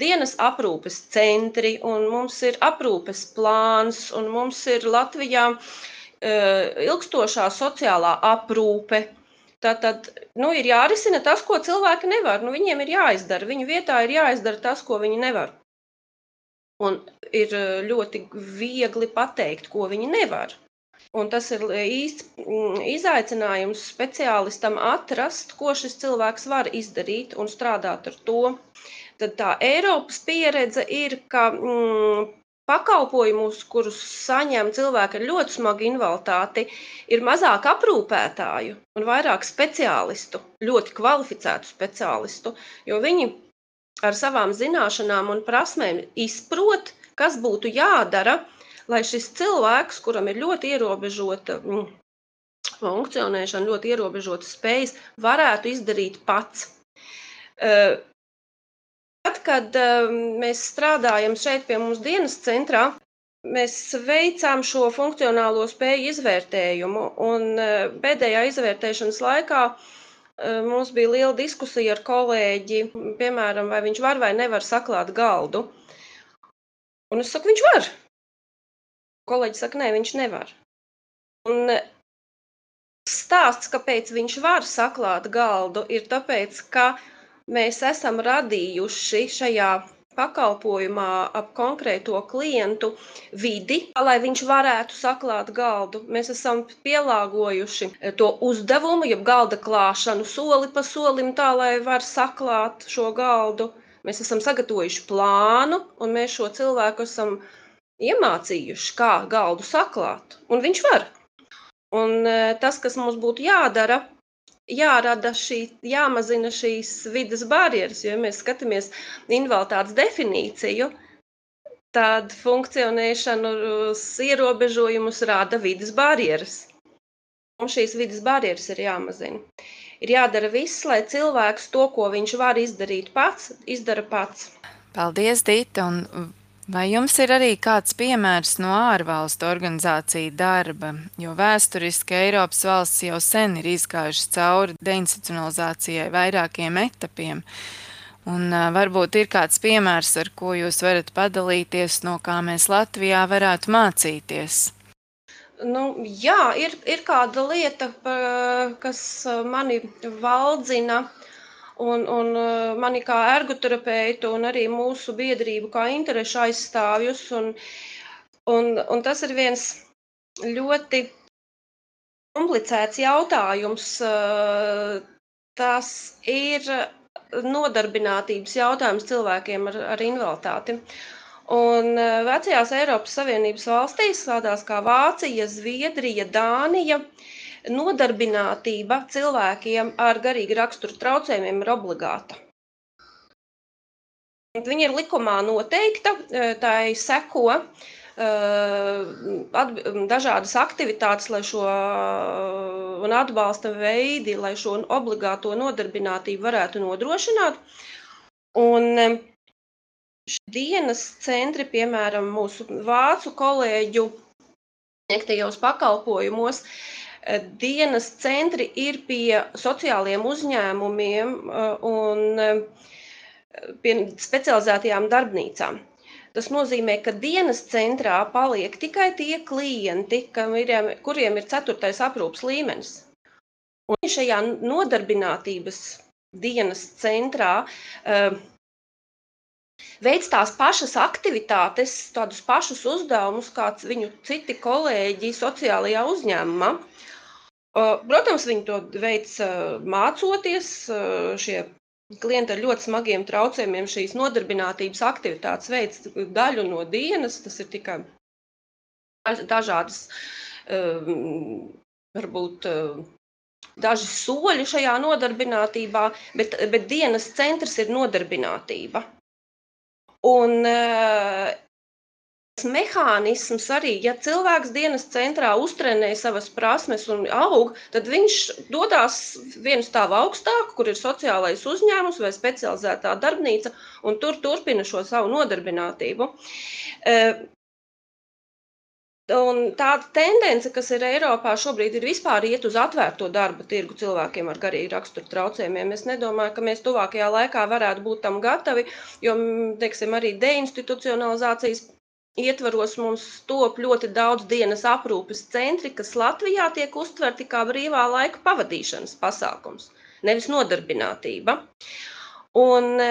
dienas aprūpes centri, un mums ir aprūpes plāns, un mums ir Latvijā uh, ilgstošā sociālā aprūpe. Tātad nu, ir jārisina tas, ko cilvēki nevar. Nu, viņiem ir jāizdara, viņu vietā ir jāizdara tas, ko viņi nevar. Un ir eh, ļoti viegli pateikt, ko viņi nevar. Un tas ir eh, īsts izaicinājums speciālistam atrast, ko šis cilvēks var izdarīt un strādāt ar to. Tad tā Eiropas pieredze ir, ka mm, pakalpojumus, kurus saņem cilvēki ar ļoti smagu invaliditāti, ir mazāk aprūpētāju un vairāk speciālistu, ļoti kvalificētu speciālistu, jo viņi ar savām zināšanām un prasmēm izprot, kas būtu jādara, lai šis cilvēks, kuram ir ļoti ierobežota mm, funkcionēšana, ļoti ierobežotas spējas, varētu izdarīt pats. Tad, kad mēs strādājam šeit pie mums dienas centrā, mēs veicām šo funkcionālo spēju izvērtējumu, un pēdējā izvērtēšanas laikā uh, Mums bija liela diskusija ar kolēģi, piemēram, vai viņš var vai nevar saklāt galdu. Un es saku, viņš var. Kolēģis saka, nē, viņš nevar. Un stāsts, kāpēc viņš var saklāt galdu, ir tāpēc, ka mēs esam radījuši šajā pakalpojumā ap konkrēto klientu vidi, lai viņš varētu saklāt galdu. Mēs esam pielāgojuši eh, to uzdevumu, jeb galda klāšanu soli pa solim, tā lai var saklāt šo galdu. Mēs esam sagatavojuši plānu, un mēs šo cilvēku esam iemācījuši, kā galdu saklāt. Un viņš var. Un eh, tas, kas mums būtu jādara, jārada šī, jāmazina šīs vidas barjeras, jo, ja mēs skatāmies invaliditātes definīciju, tad funkcionēšanas ierobežojumus rada vidas barjeras. Mums šīs vidas barjeras ir jāmazina. Ir jādara viss, lai cilvēks to, ko viņš var izdarīt pats, izdara pats. Paldies, Dita! Un Vai jums ir arī kāds piemērs no ārvalstu organizāciju darba? Jo vēsturiski Eiropas valsts jau sen ir izgājušas cauri deinstitucionalizācijai vairākiem etapiem. Un uh, varbūt ir kāds piemērs, ar ko jūs varat padalīties, no kā mēs Latvijā varētu mācīties. Nu, jā, ir, ir kāda lieta, kas mani valdzina un, un uh, mani kā ergoterapeitu un arī mūsu biedrību kā interešu aizstāvjus. Un, un, un tas ir viens ļoti komplicēts jautājums. Uh, tas ir nodarbinātības jautājums cilvēkiem ar, ar invaliditāti. Un uh, vecajās Eiropas Savienības valstīs, tādās kā Vācija, Zviedrija, Dānija, uh, nodarbinātība cilvēkiem ar garīgi raksturu traucējumiem ir obligāta. Viņa ir likumā noteikta, e, tā ir seko e, dažādas aktivitātes, lai šo un atbalsta veidi, lai šo obligāto nodarbinātību varētu nodrošināt. Un e, dienas centri, piemēram, mūsu vācu kolēģu sniegtajos pakalpojumos, uh, dienas centri ir pie sociāliem uzņēmumiem uh, un uh, pie specializētajām darbnīcām. Tas nozīmē, ka dienas centrā paliek tikai tie klienti, ir, kuriem ir ceturtais aprūpas līmenis. Un šajā nodarbinātības dienas centrā veids tās pašas aktivitātes, tādus pašus uzdevumus, kāds viņu citi kolēģi sociālajā uzņēmumā. Protams, viņi to veids mācoties. Šie klienti ar ļoti smagiem traucējumiem šīs nodarbinātības aktivitātes veids daļu no dienas. Tas ir tikai dažādas, varbūt daži soļi šajā nodarbinātībā, bet, bet dienas centrs ir nodarbinātība. Un mehānisms arī, ja cilvēks dienas centrā uztrenē savas prasmes un aug, tad viņš dodas vienu stāvu augstāk, kur ir sociālais uzņēmums vai specializētā darbnīca, un tur turpina šo savu nodarbinātību. Un tāda tendence, kas ir Eiropā šobrīd, ir vispār iet uz atvērto darba tirgu cilvēkiem ar garīgu raksturu traucējumiem. Es nedomāju, ka mēs tuvākajā laikā varētu būt tam gatavi, jo teiksim, arī deinstitucionalizācijas ietvaros mums top ļoti daudz dienas aprūpes centri, kas Latvijā tiek uztverti kā brīvā laika pavadīšanas pasākums, nevis nodarbinātība. Un e,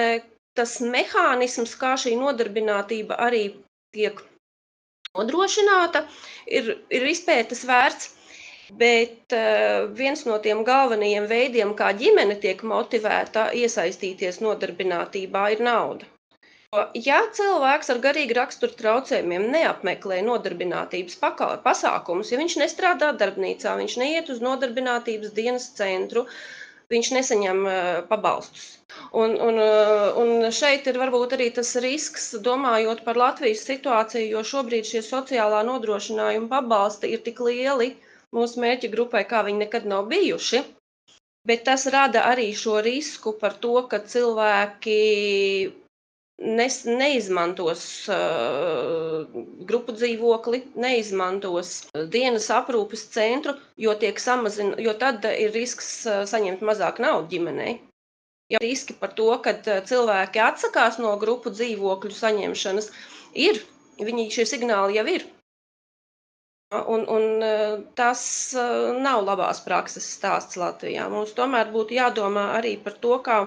tas mehānisms, kā šī nodarbinātība arī tiek nodrošināta, ir, ir izpētes vērts. Bet uh, viens no tiem galvenajiem veidiem, kā ģimene tiek motivēta iesaistīties nodarbinātībā, ir nauda. Ja cilvēks ar garīgu raksturu traucējumiem neapmeklē nodarbinātības pasākumus, ja viņš nestrādā darbnīcā, viņš neiet uz nodarbinātības dienas centru, viņš nesaņem pabalstus. Un, un, un šeit ir varbūt arī tas risks, domājot par Latvijas situāciju, jo šobrīd šie sociālā nodrošinājuma pabalsti ir tik lieli mūsu mērķa grupai, kā viņi nekad nav bijuši. Bet tas rada arī šo risku par to, ka cilvēki nes, neizmantos uh, grupu dzīvokli, neizmantos dienas aprūpes centru, jo, samazin, jo tad ir risks uh, saņemt mazāk naudas ģimenei. Ja riski par to, ka uh, cilvēki atsakās no grupu dzīvokļu saņemšanas, ir. Viņi šie signāli jau ir. Un, un uh, tas uh, nav labās prakses stāsts Latvijā. Mums tomēr būtu jādomā arī par to, kā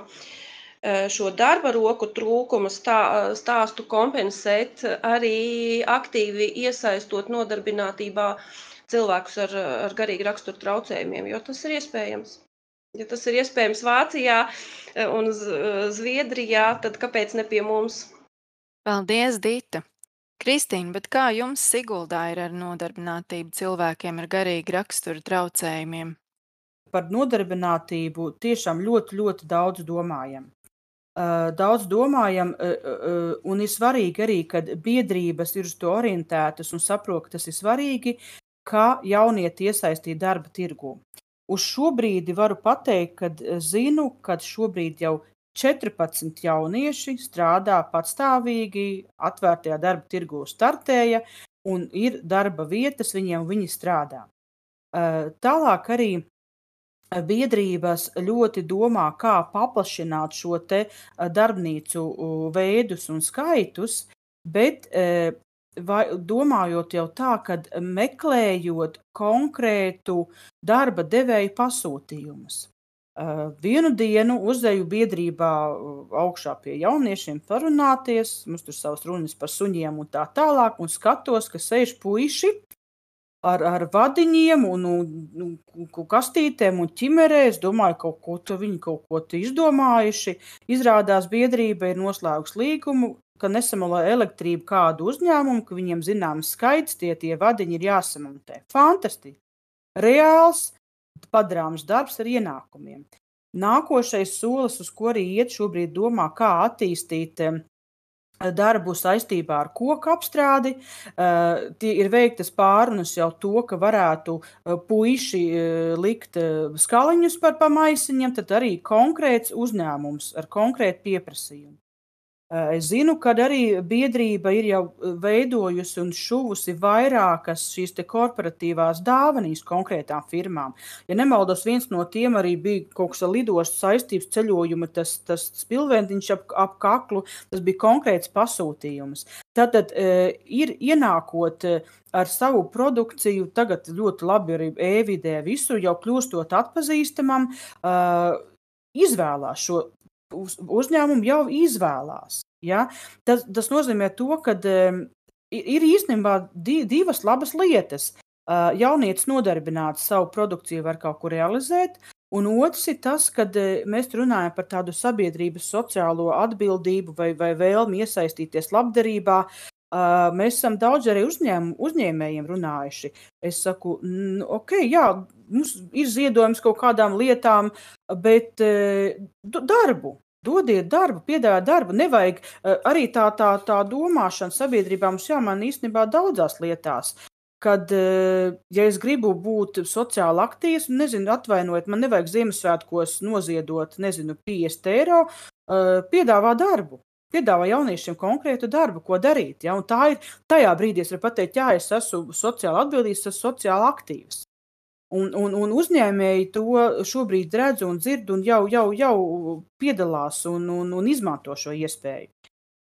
šo darba roku trūkuma stā, stāstu kompensēt, arī aktīvi iesaistot nodarbinātībā cilvēkus ar, ar garīgu raksturu traucējumiem, jo tas ir iespējams. Ja tas ir iespējams Vācijā un Zviedrijā, tad kāpēc ne pie mums? Paldies, Dita! Kristīna, bet kā jums Siguldā ir ar nodarbinātību cilvēkiem ar garīgu raksturu traucējumiem? Par nodarbinātību tiešām ļoti, ļoti daudz domājam daudz domājam, un ir svarīgi arī, kad biedrības ir uz to orientētas un saprot, ka tas ir svarīgi, kā jaunieti iesaistīt darba tirgu. Uz šo brīdi varu pateikt, ka zinu, ka šobrīd jau 14 jaunieši strādā patstāvīgi, atvērtajā darba tirgu startēja, un ir darba vietas viņiem, viņi strādā. Tālāk arī biedrības ļoti domā, kā paplašināt šo te darbnīcu veidus un skaitus, bet vai, domājot jau tā, ka meklējot konkrētu darba devēju pasūtījumus. Vienu dienu uzdeju biedrībā augšā pie jauniešiem parunāties, mums tur savas runas par suņiem un tā tālāk, un skatos, ka sēž puiši, ar, ar vadiņiem un, un, un kastītēm un ķimerē. Es domāju, kaut ko viņi kaut ko izdomājuši. Izrādās biedrība ir noslēgusi līgumu, ka nesamalē elektrību kādu uzņēmumu, ka viņiem zināms skaits, tie, tie vadiņi ir jāsamontē. Fantastiski! Reāls, padarāms darbs ar ienākumiem. Nākošais solis, uz ko arī iet šobrīd domā, kā attīstīt darbu saistībā ar koku apstrādi. Uh, ir veiktas pārunas jau to, ka varētu uh, puiši uh, likt skaliņus par pamaisiņiem, tad arī konkrēts uzņēmums ar konkrētu pieprasījumu. Es zinu, ka arī biedrība ir jau veidojusi un šuvusi vairākas šīs korporatīvās dāvanas konkrētām firmām. Ja nemaldos, viens no tiem arī bija kaut kas ar lidostu saistības ceļojumu, tas, tas spilventiņš ap, ap kaklu, tas bija konkrēts pasūtījums. Tātad ir ienākot ar savu produkciju, tagad ļoti labi arī e-vidē, visur jau kļūstot atpazīstamam, izvēlās šo uz, uzņēmumi jau izvēlās. Ja? Tas, tas nozīmē, to, ka um, ir īstenībā di, divas labas lietas. Uh, jaunietis nodarbināts savu produkciju, var kaut ko realizēt. Un otrs ir tas, ka mēs runājam par tādu sabiedrības sociālo atbildību vai, vai vēlmi iesaistīties labdarībā. Uh, mēs esam daudz arī uzņēm, uzņēmējiem runājuši. Es saku, ok, jā, mums ir ziedojums kaut kādām lietām, bet uh, darbu. Dodiet darbu, piedāvājiet darbu. Nevajag uh, arī tā, tā, tā domāšana sabiedrībā mums jāmaina īstenībā daudzās lietās. Kad, ja es gribu būt sociāli aktīvs, nezinu, atvainojiet, man nevajag Ziemassvētkos noziedot, nezinu, 50 eiro, piedāvā darbu. Piedāvā jauniešiem konkrētu darbu, ko darīt. Ja? Un tā ir tajā brīdī, es varu pateikt, jā, es esmu sociāli atbildīgs, esmu sociāli aktīvs. Un, un, un uzņēmēji to šobrīd redz un dzird, un jau, jau, jau piedalās un, un, un izmanto šo iespēju.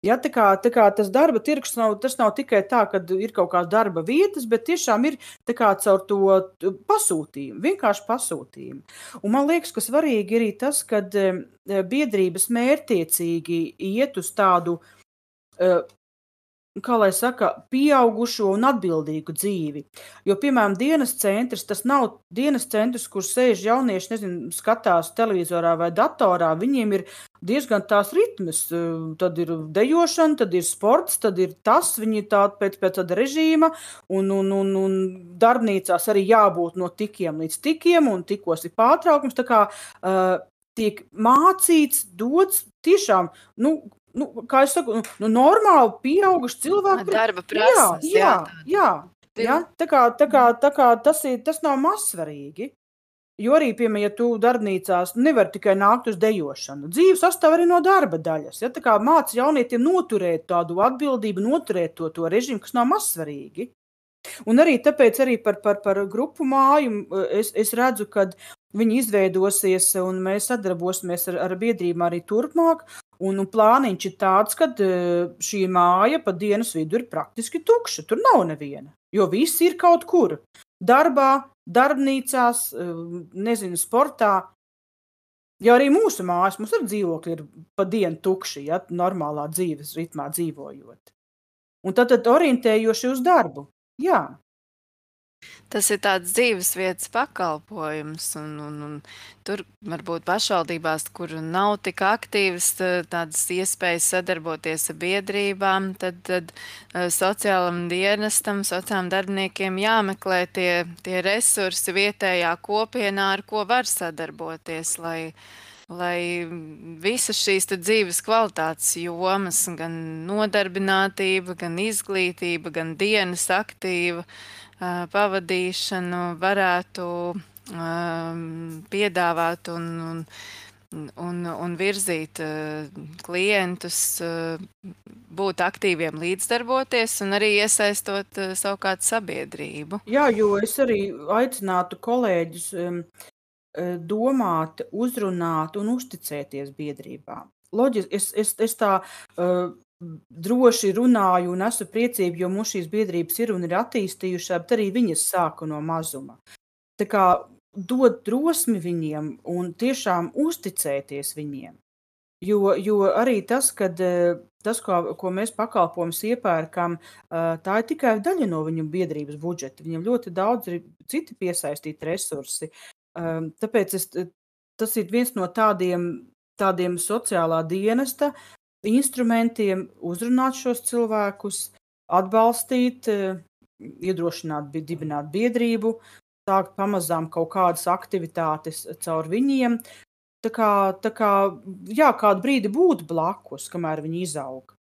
Ja, tā kā, tā kā tas darba tirgus nav, tas nav tikai tā, ka ir kaut kādas darba vietas, bet tiešām ir kā, caur to pasūtījumu, vienkārši pasūtījumu. Un man liekas, ka svarīgi ir arī tas, ka biedrības mērķiecīgi iet uz tādu uh, kā lai saka, pieaugušo un atbildīgu dzīvi. Jo, piemēram, dienas centrs, tas nav dienas centrs, kur sēž jaunieši, nezinu, skatās televizorā vai datorā. Viņiem ir diezgan tās ritmas. Tad ir dejošana, tad ir sports, tad ir tas, viņi ir tādi pēc, pēc tāda režīma, un, un, un, un darbnīcās arī jābūt no tikiem līdz tikiem, un tikos ir pārtraukums. Tā kā uh, tiek mācīts, dots tiešām, nu, nu, kā jau saku, nu, nu, normāli pieauguši cilvēki. Darba prasmes. Jā, jā, jā, jā. Tā, kā, tā, kā, tā kā tas, ir, tas nav mazsvarīgi. Jo arī, piemēram, ja tu darbnīcās nevar tikai nākt uz dejošanu, dzīve sastāv arī no darba daļas. Ja? Tā kā māca jaunietiem noturēt tādu atbildību, noturēt to, to režīmu, kas nav mazsvarīgi. Un arī tāpēc arī par, par, par grupu māju es, es redzu, ka viņi izveidosies un mēs sadarbosimies ar, ar biedrībām arī turpmāk. Un, un plāniņš ir tāds, ka e, šī māja pa dienas vidu ir praktiski tukša. Tur nav neviena, jo viss ir kaut kur. Darbā, darbnīcās, e, nezinu, sportā. Ja arī mūsu mājas, mums ir dzīvokļi, ir pa dienu tukši, ja normālā dzīves ritmā dzīvojot. Un tad, tad orientējoši uz darbu. Jā, Tas ir tāds dzīvesvietas pakalpojums, un, un, un tur varbūt pašvaldībās, kur nav tik aktīvas tādas iespējas sadarboties ar biedrībām, tad, tad eh, sociālam dienestam, sociālam darbiniekiem jāmeklē tie, tie resursi vietējā kopienā, ar ko var sadarboties, lai, lai visas šīs dzīves kvalitātes jomas, gan nodarbinātība, gan izglītība, gan dienas aktīva, pavadīšanu varētu piedāvāt un, un, un, un virzīt klientus, būt aktīviem, līdzdarboties un arī iesaistot savukārt sabiedrību. Jā, jo es arī aicinātu kolēģus domāt, uzrunāt un uzticēties biedrībām. Loģiski, es, es, es tā uh, droši runāju un esmu priecīga, jo mums šīs biedrības ir un ir attīstījušās, bet arī viņas sāka no mazuma. Tā kā dot drosmi viņiem un tiešām uzticēties viņiem. Jo, jo arī tas, kad tas, ko, ko mēs pakalpojumus iepērkam, tā ir tikai daļa no viņu biedrības budžeta. Viņam ļoti daudz ir citi piesaistīti resursi. Tāpēc es, tas ir viens no tādiem, tādiem sociālā dienesta instrumentiem uzrunāt šos cilvēkus, atbalstīt, eh, iedrošināt, dibināt biedrību, sākt pamazām kaut kādas aktivitātes caur viņiem. Tā kā, tā kā jā, kādu brīdi būt blakus, kamēr viņi izaug.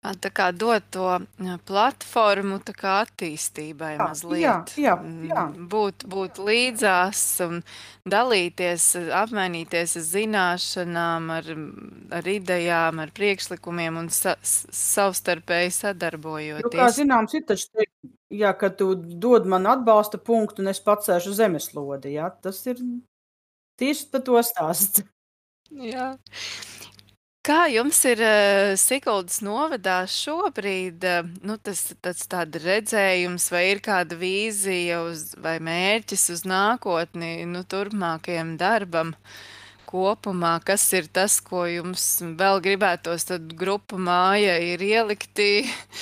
Tā kā dot to platformu kā attīstībai Jā, mazliet. jā, jā. Būt, būt līdzās un dalīties, apmainīties ar zināšanām, ar, ar idejām, ar priekšlikumiem un sa, savstarpēji Nu, kā sadarbojoties. zināms, ir taču teikt, jā, ka tu dod man atbalsta punktu un es pacēšu zemeslodi, jā. Tas ir tieši par to stāsts. Jā. Kā jums ir uh, Siguldas novadā šobrīd, uh, nu, tas, tas tāda redzējums, vai ir kāda vīzija uz, vai mērķis uz nākotni, nu, turpmākajam darbam kopumā? Kas ir tas, ko jums vēl gribētos, tad grupa māja ir ielikti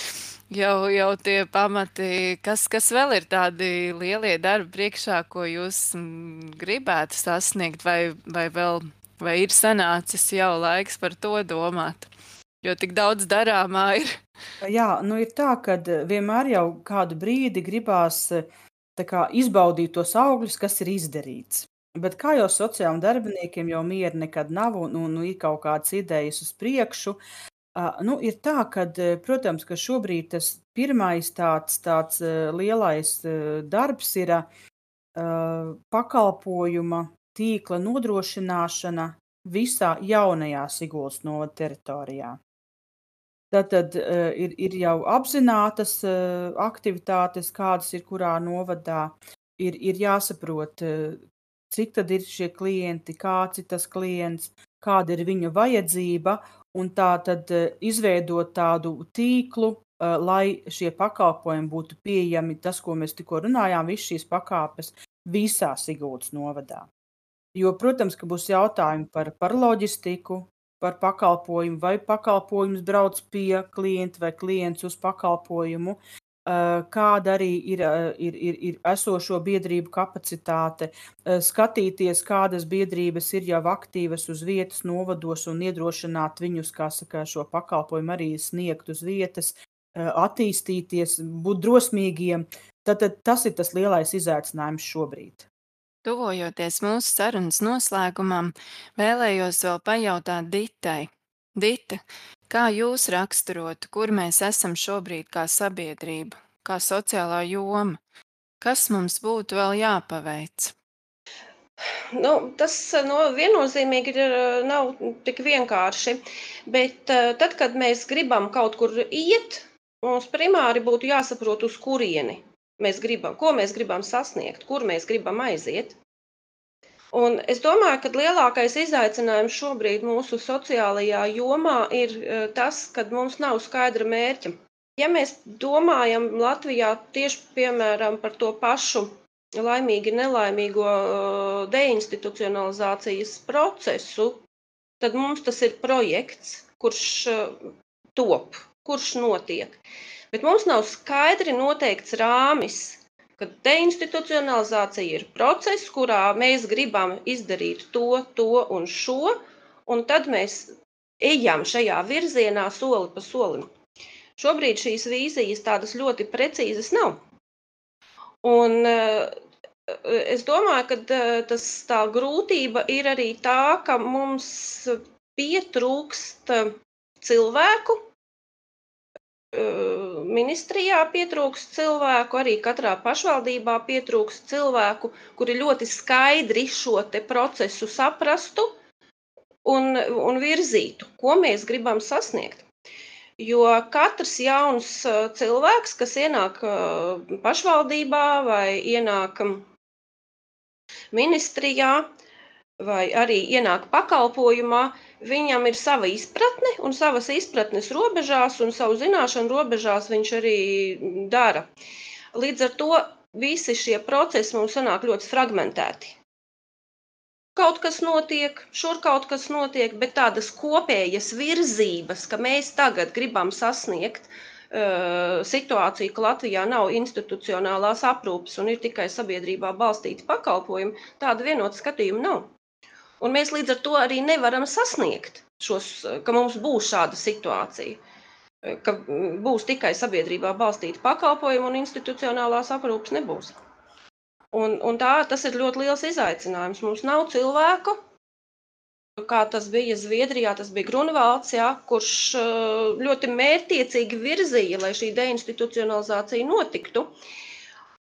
jau, jau tie pamati, kas, kas vēl ir tādi lielie darbi priekšā, ko jūs mm, gribētu sasniegt, vai, vai vēl Vai ir sanācis jau laiks par to domāt? Jo tik daudz darāmā ir. Jā, nu ir tā, ka vienmēr jau kādu brīdi gribās kā, izbaudīt tos augļus, kas ir izdarīts. Bet kā jau sociālajiem darbiniekiem jau miera nekad nav un, un ir kaut kādas idejas uz priekšu, uh, nu, ir tā, ka, protams, ka šobrīd tas pirmais tāds, tāds lielais darbs ir uh, pakalpojuma tīkla nodrošināšana visā jaunajā Siguldas novada teritorijā. Tad, tad uh, ir, ir jau apzinātas uh, aktivitātes, kādas ir kurā novadā. Ir, ir jāsaprot, uh, cik tad ir šie klienti, kāds ir tas klients, kāda ir viņa vajadzība, un tā tad uh, izveidot tādu tīklu, uh, lai šie pakalpojumi būtu pieejami, tas, ko mēs tikko runājām, visas šīs pakāpes visā Sigūdas novadā. Jo, protams, ka būs jautājumi par, par loģistiku, par pakalpojumu, vai pakalpojums brauc pie klienta vai klients uz pakalpojumu, kāda arī ir, ir, ir, ir esošo biedrību kapacitāte, skatīties, kādas biedrības ir jau aktīvas uz vietas novados un iedrošināt viņus, kā saka, šo pakalpojumu arī sniegt uz vietas, attīstīties, būt drosmīgiem. Tad, tad tas ir tas lielais izaicinājums šobrīd. Tuvojoties mūsu sarunas noslēgumam, vēlējos vēl pajautāt Ditai. Dita, kā jūs raksturotu, kur mēs esam šobrīd kā sabiedrība, kā sociālā joma? Kas mums būtu vēl jāpaveic? Nu, tas no, viennozīmīgi ir, nav tik vienkārši. Bet eh, tad, kad mēs gribam kaut kur iet, mums primāri būtu jāsaprot, uz kurieni mēs gribam, ko mēs gribam sasniegt, kur mēs gribam aiziet. Un es domāju, ka lielākais izaicinājums šobrīd mūsu sociālajā jomā ir e, tas, ka mums nav skaidra mērķa. Ja mēs domājam Latvijā tieši piemēram par to pašu laimīgi nelaimīgo e, deinstitucionalizācijas procesu, tad mums tas ir projekts, kurš e, top, kurš notiek. Bet mums nav skaidri noteikts rāmis, ka deinstitucionalizācija ir process, kurā mēs gribam izdarīt to, to un šo, un tad mēs ejam šajā virzienā soli pa solim. Šobrīd šīs vīzijas tādas ļoti precīzas nav. Un, eh, es domāju, ka eh, tas, tā grūtība ir arī tā, ka mums pietrūkst cilvēku, ministrijā pietrūkst cilvēku, arī katrā pašvaldībā pietrūkst cilvēku, kuri ļoti skaidri šo procesu saprastu un, un virzītu, ko mēs gribam sasniegt. Jo katrs jauns cilvēks, kas ienāk pašvaldībā vai ienāk ministrijā, vai arī ienāk pakalpojumā, Viņam ir sava izpratne, un savas izpratnes robežās un savu zināšanu robežās viņš arī dara. Līdz ar to visi šie procesi mums sanāk ļoti fragmentēti. Kaut kas notiek, šur kaut kas notiek, bet tādas kopējas virzības, ka mēs tagad gribam sasniegt uh, situāciju, ka Latvijā nav institucionālās aprūpes un ir tikai sabiedrībā balstīti pakalpojumi, tāda vienota skatījuma nav. Un mēs līdz ar to arī nevaram sasniegt šos, ka mums būs šāda situācija, ka būs tikai sabiedrībā balstīta pakalpojuma un institucionālās aprūpes nebūs. Un, un tā, tas ir ļoti liels izaicinājums. Mums nav cilvēku, kā tas bija Zviedrijā, tas bija Grunvalds, ja, kurš ļoti mērķiecīgi virzīja, lai šī deinstitucionalizācija notiktu.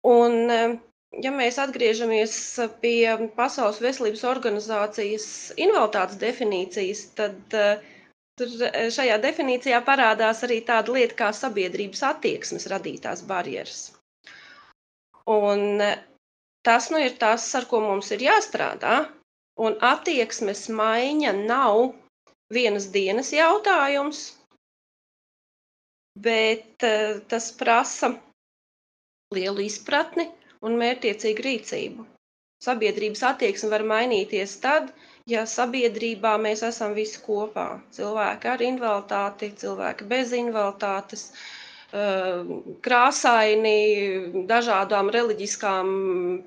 Un ja mēs atgriežamies pie Pasaules veselības organizācijas invaliditātes definīcijas, tad uh, tur eh, šajā definīcijā parādās arī tāda lieta kā sabiedrības attieksmes radītās barjeras. Un uh, tas nu ir tas, ar ko mums ir jāstrādā. Un attieksmes maiņa nav vienas dienas jautājums, bet tas prasa lielu izpratni un mērķtiecīgu rīcību. Sabiedrības attieksme var mainīties tad, ja sabiedrībā mēs esam visi kopā. Cilvēki ar invaliditāti, cilvēki bez invaliditātes, eh, krāsaini, dažādām reliģiskām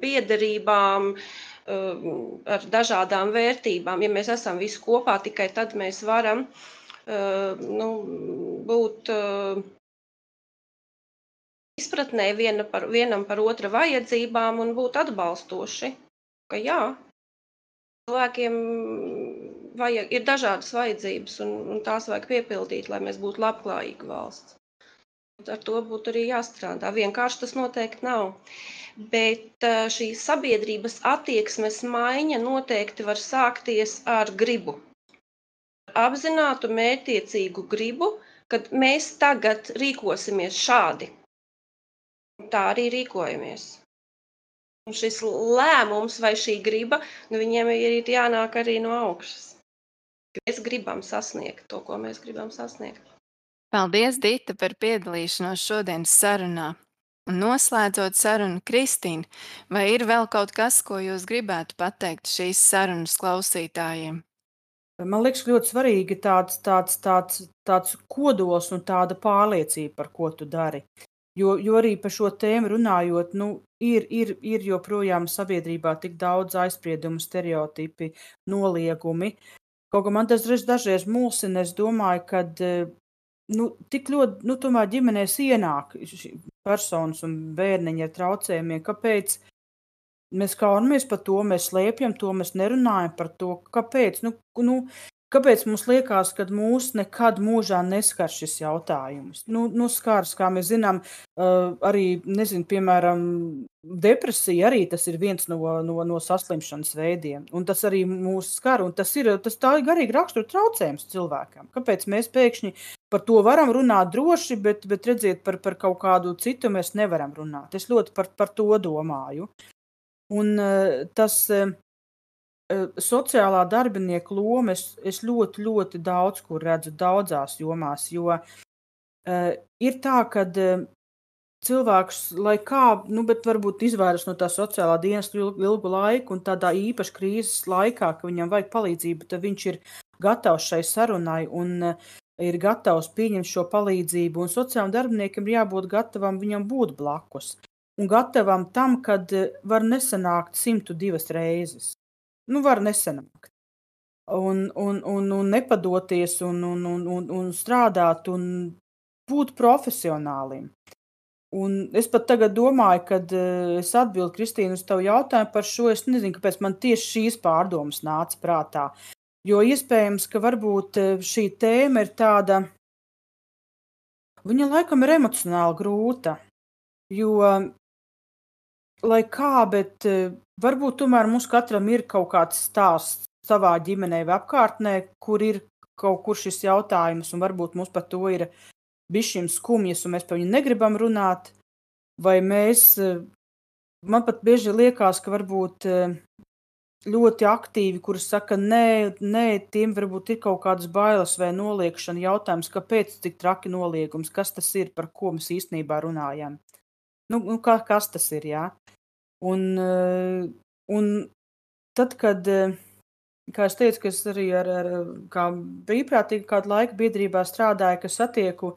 piederībām, eh, ar dažādām vērtībām. Ja mēs esam visi kopā, tikai tad mēs varam eh, nu, būt izpratnē viena par, vienam par otra vajadzībām un būt atbalstoši. Ka jā, cilvēkiem vajag, ir dažādas vajadzības, un, un tās vajag piepildīt, lai mēs būtu labklājīga valsts. Ar to būtu arī jāstrādā. Vienkārši tas noteikti nav. Bet šī sabiedrības attieksmes maiņa noteikti var sākties ar gribu. Apzinātu, mērķiecīgu gribu kad mēs tagad rīkosimies šādi. Tā arī rīkojamies. Un šis lēmums vai šī griba, nu, viņiem ir jānāk arī no augšas. Mēs gribam sasniegt to, ko mēs gribam sasniegt. Paldies, Dita, par piedalīšanos šodienas sarunā. Un noslēdzot sarunu, Kristīna, vai ir vēl kaut kas, ko jūs gribētu pateikt šīs sarunas klausītājiem? Man liekas, ļoti svarīgi tāds, tāds, tāds, tāds kodols un tāda pārliecība, par ko tu dari. Jo, jo arī par šo tēmu runājot, nu, ir, ir, ir joprojām sabiedrībā tik daudz aizspriedumu, stereotipi, noliegumi. Kaut kā man tas dažreiz mulsina, es domāju, ka nu, tik ļoti, nu, tomēr ģimenēs ienāk personas un bērniņi ar traucējumiem. Kāpēc mēs kaunamies par to, mēs slēpjam to, mēs nerunājam par to, kāpēc? Nu, nu, Kāpēc mums liekas, ka mūs nekad mūžā neskar šis jautājums? Nu, nu skars, kā mēs zinām, arī, nezinu, piemēram, depresija arī tas ir viens no, no, no saslimšanas veidiem. Un tas arī mūs skar, un tas ir, tas tā ir garīgi rakstura traucējums cilvēkam. Kāpēc mēs pēkšņi par to varam runāt droši, bet, bet redziet, par, par kaut kādu citu mēs nevaram runāt. Es ļoti par, par to domāju. Un tas... Uh, sociālā darbinieka loma es, es ļoti, ļoti daudz kur redzu, daudzās jomās. Jo uh, ir tā, ka uh, cilvēks, lai kā, nu, bet varbūt izvairās no tā sociālā dienesta ilgu, laiku, un tādā īpaši krīzes laikā, ka viņam vajag palīdzību, tad viņš ir gatavs šai sarunai un uh, ir gatavs pieņemt šo palīdzību. Un sociālajam darbiniekam ir jābūt gatavam viņam būt blakus. Un gatavam tam, kad var nesanākt 102 reizes nu, var nesanākt. Un, un, un, un nepadoties, un, un, un, un, un strādāt, un būt profesionālim. Un es pat tagad domāju, kad uh, es atbildu Kristīnu uz tavu jautājumu par šo. Es nezinu, kāpēc man tieši šīs pārdomas nāca prātā. Jo iespējams, ka varbūt uh, šī tēma ir tāda, viņa laikam ir emocionāli grūta. Jo lai kā, bet eh, varbūt tomēr mums katram ir kaut kāds stāsts savā ģimenē vai apkārtnē, kur ir kaut kur šis jautājums, un varbūt mums par to ir bišķiņ skumjas, un mēs par viņu negribam runāt, vai mēs, eh, man pat bieži liekas, ka varbūt eh, ļoti aktīvi, kuri saka, nē, nē, tiem varbūt ir kaut kādas bailes vai noliekšana jautājums, kāpēc tik traki noliegums, kas tas ir, par ko mēs īstenībā runājam. Nu, nu kā, kas tas ir, jā? Un, eh, un tad, kad, eh, kā es teicu, es arī ar, ar kā brīvprātīgi kādu laiku biedrībā strādāju, ka satieku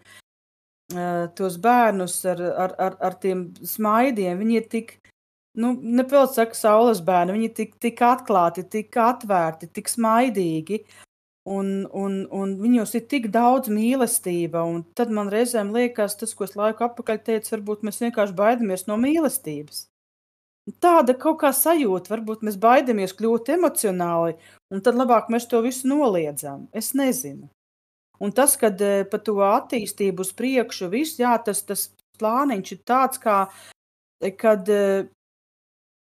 uh, tos bērnus ar, ar, ar, ar tiem smaidiem, viņi ir tik, nu, nepilnīgi saka, saules bērni, viņi ir tik, tik atklāti, tik atvērti, tik smaidīgi. Un, un, un viņos ir tik daudz mīlestība, un tad man reizēm liekas, tas, ko es laiku atpakaļ teicu, varbūt mēs vienkārši baidamies no mīlestības. Tāda kaut kā sajūta, varbūt mēs baidamies kļūt emocionāli, un tad labāk mēs to visu noliedzam. Es nezinu. Un tas, kad eh, par to attīstību uz priekšu, viss, jā, tas, tas plāniņš ir tāds, kā, eh, kad, eh,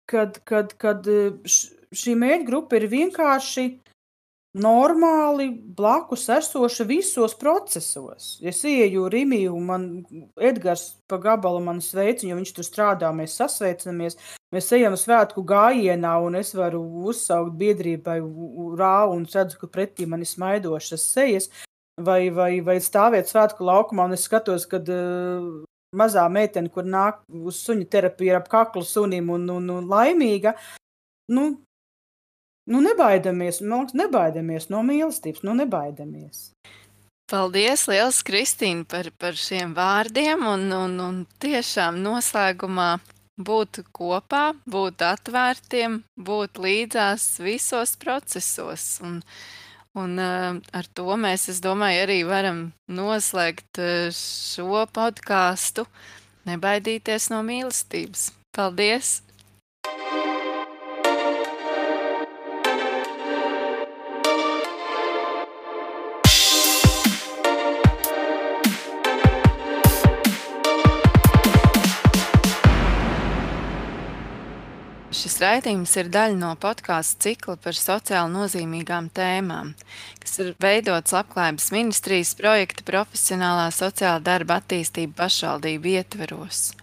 kad, kad, kad šī mēģi grupa ir vienkārši normāli blakus esoša visos procesos. Es ieju Rīgā, un man Edgars pa gabalu man sveic, jo viņš tur strādā, mēs sasveicinamies. Mēs ejam svētku gājienā, un es varu uzsaukt biedrībai rāvu, un redzu, ka pretī man ir smaidošas sejas, vai, vai, vai stāvēt svētku laukumā, un es skatos, kad uh, mazā meitene, kur nāk uz suņu terapiju, ap kaklu sunim un, un, un laimīga. Nu, Nu, nebaidamies, man liekas, nebaidamies no mīlestības, nu, nebaidamies. Paldies, Lielas Kristīne, par, par šiem vārdiem. Un, un, un tiešām noslēgumā būt kopā, būt atvērtiem, būt līdzās visos procesos. Un, un uh, ar to mēs, es domāju, arī varam noslēgt uh, šo podkāstu. Nebaidīties no mīlestības. Paldies! Raidījums ir daļa no podkāstu cikla par sociāli nozīmīgām tēmām, kas ir veidots Labklājības ministrijas projekta profesionālā sociāla darba attīstība pašvaldību ietveros.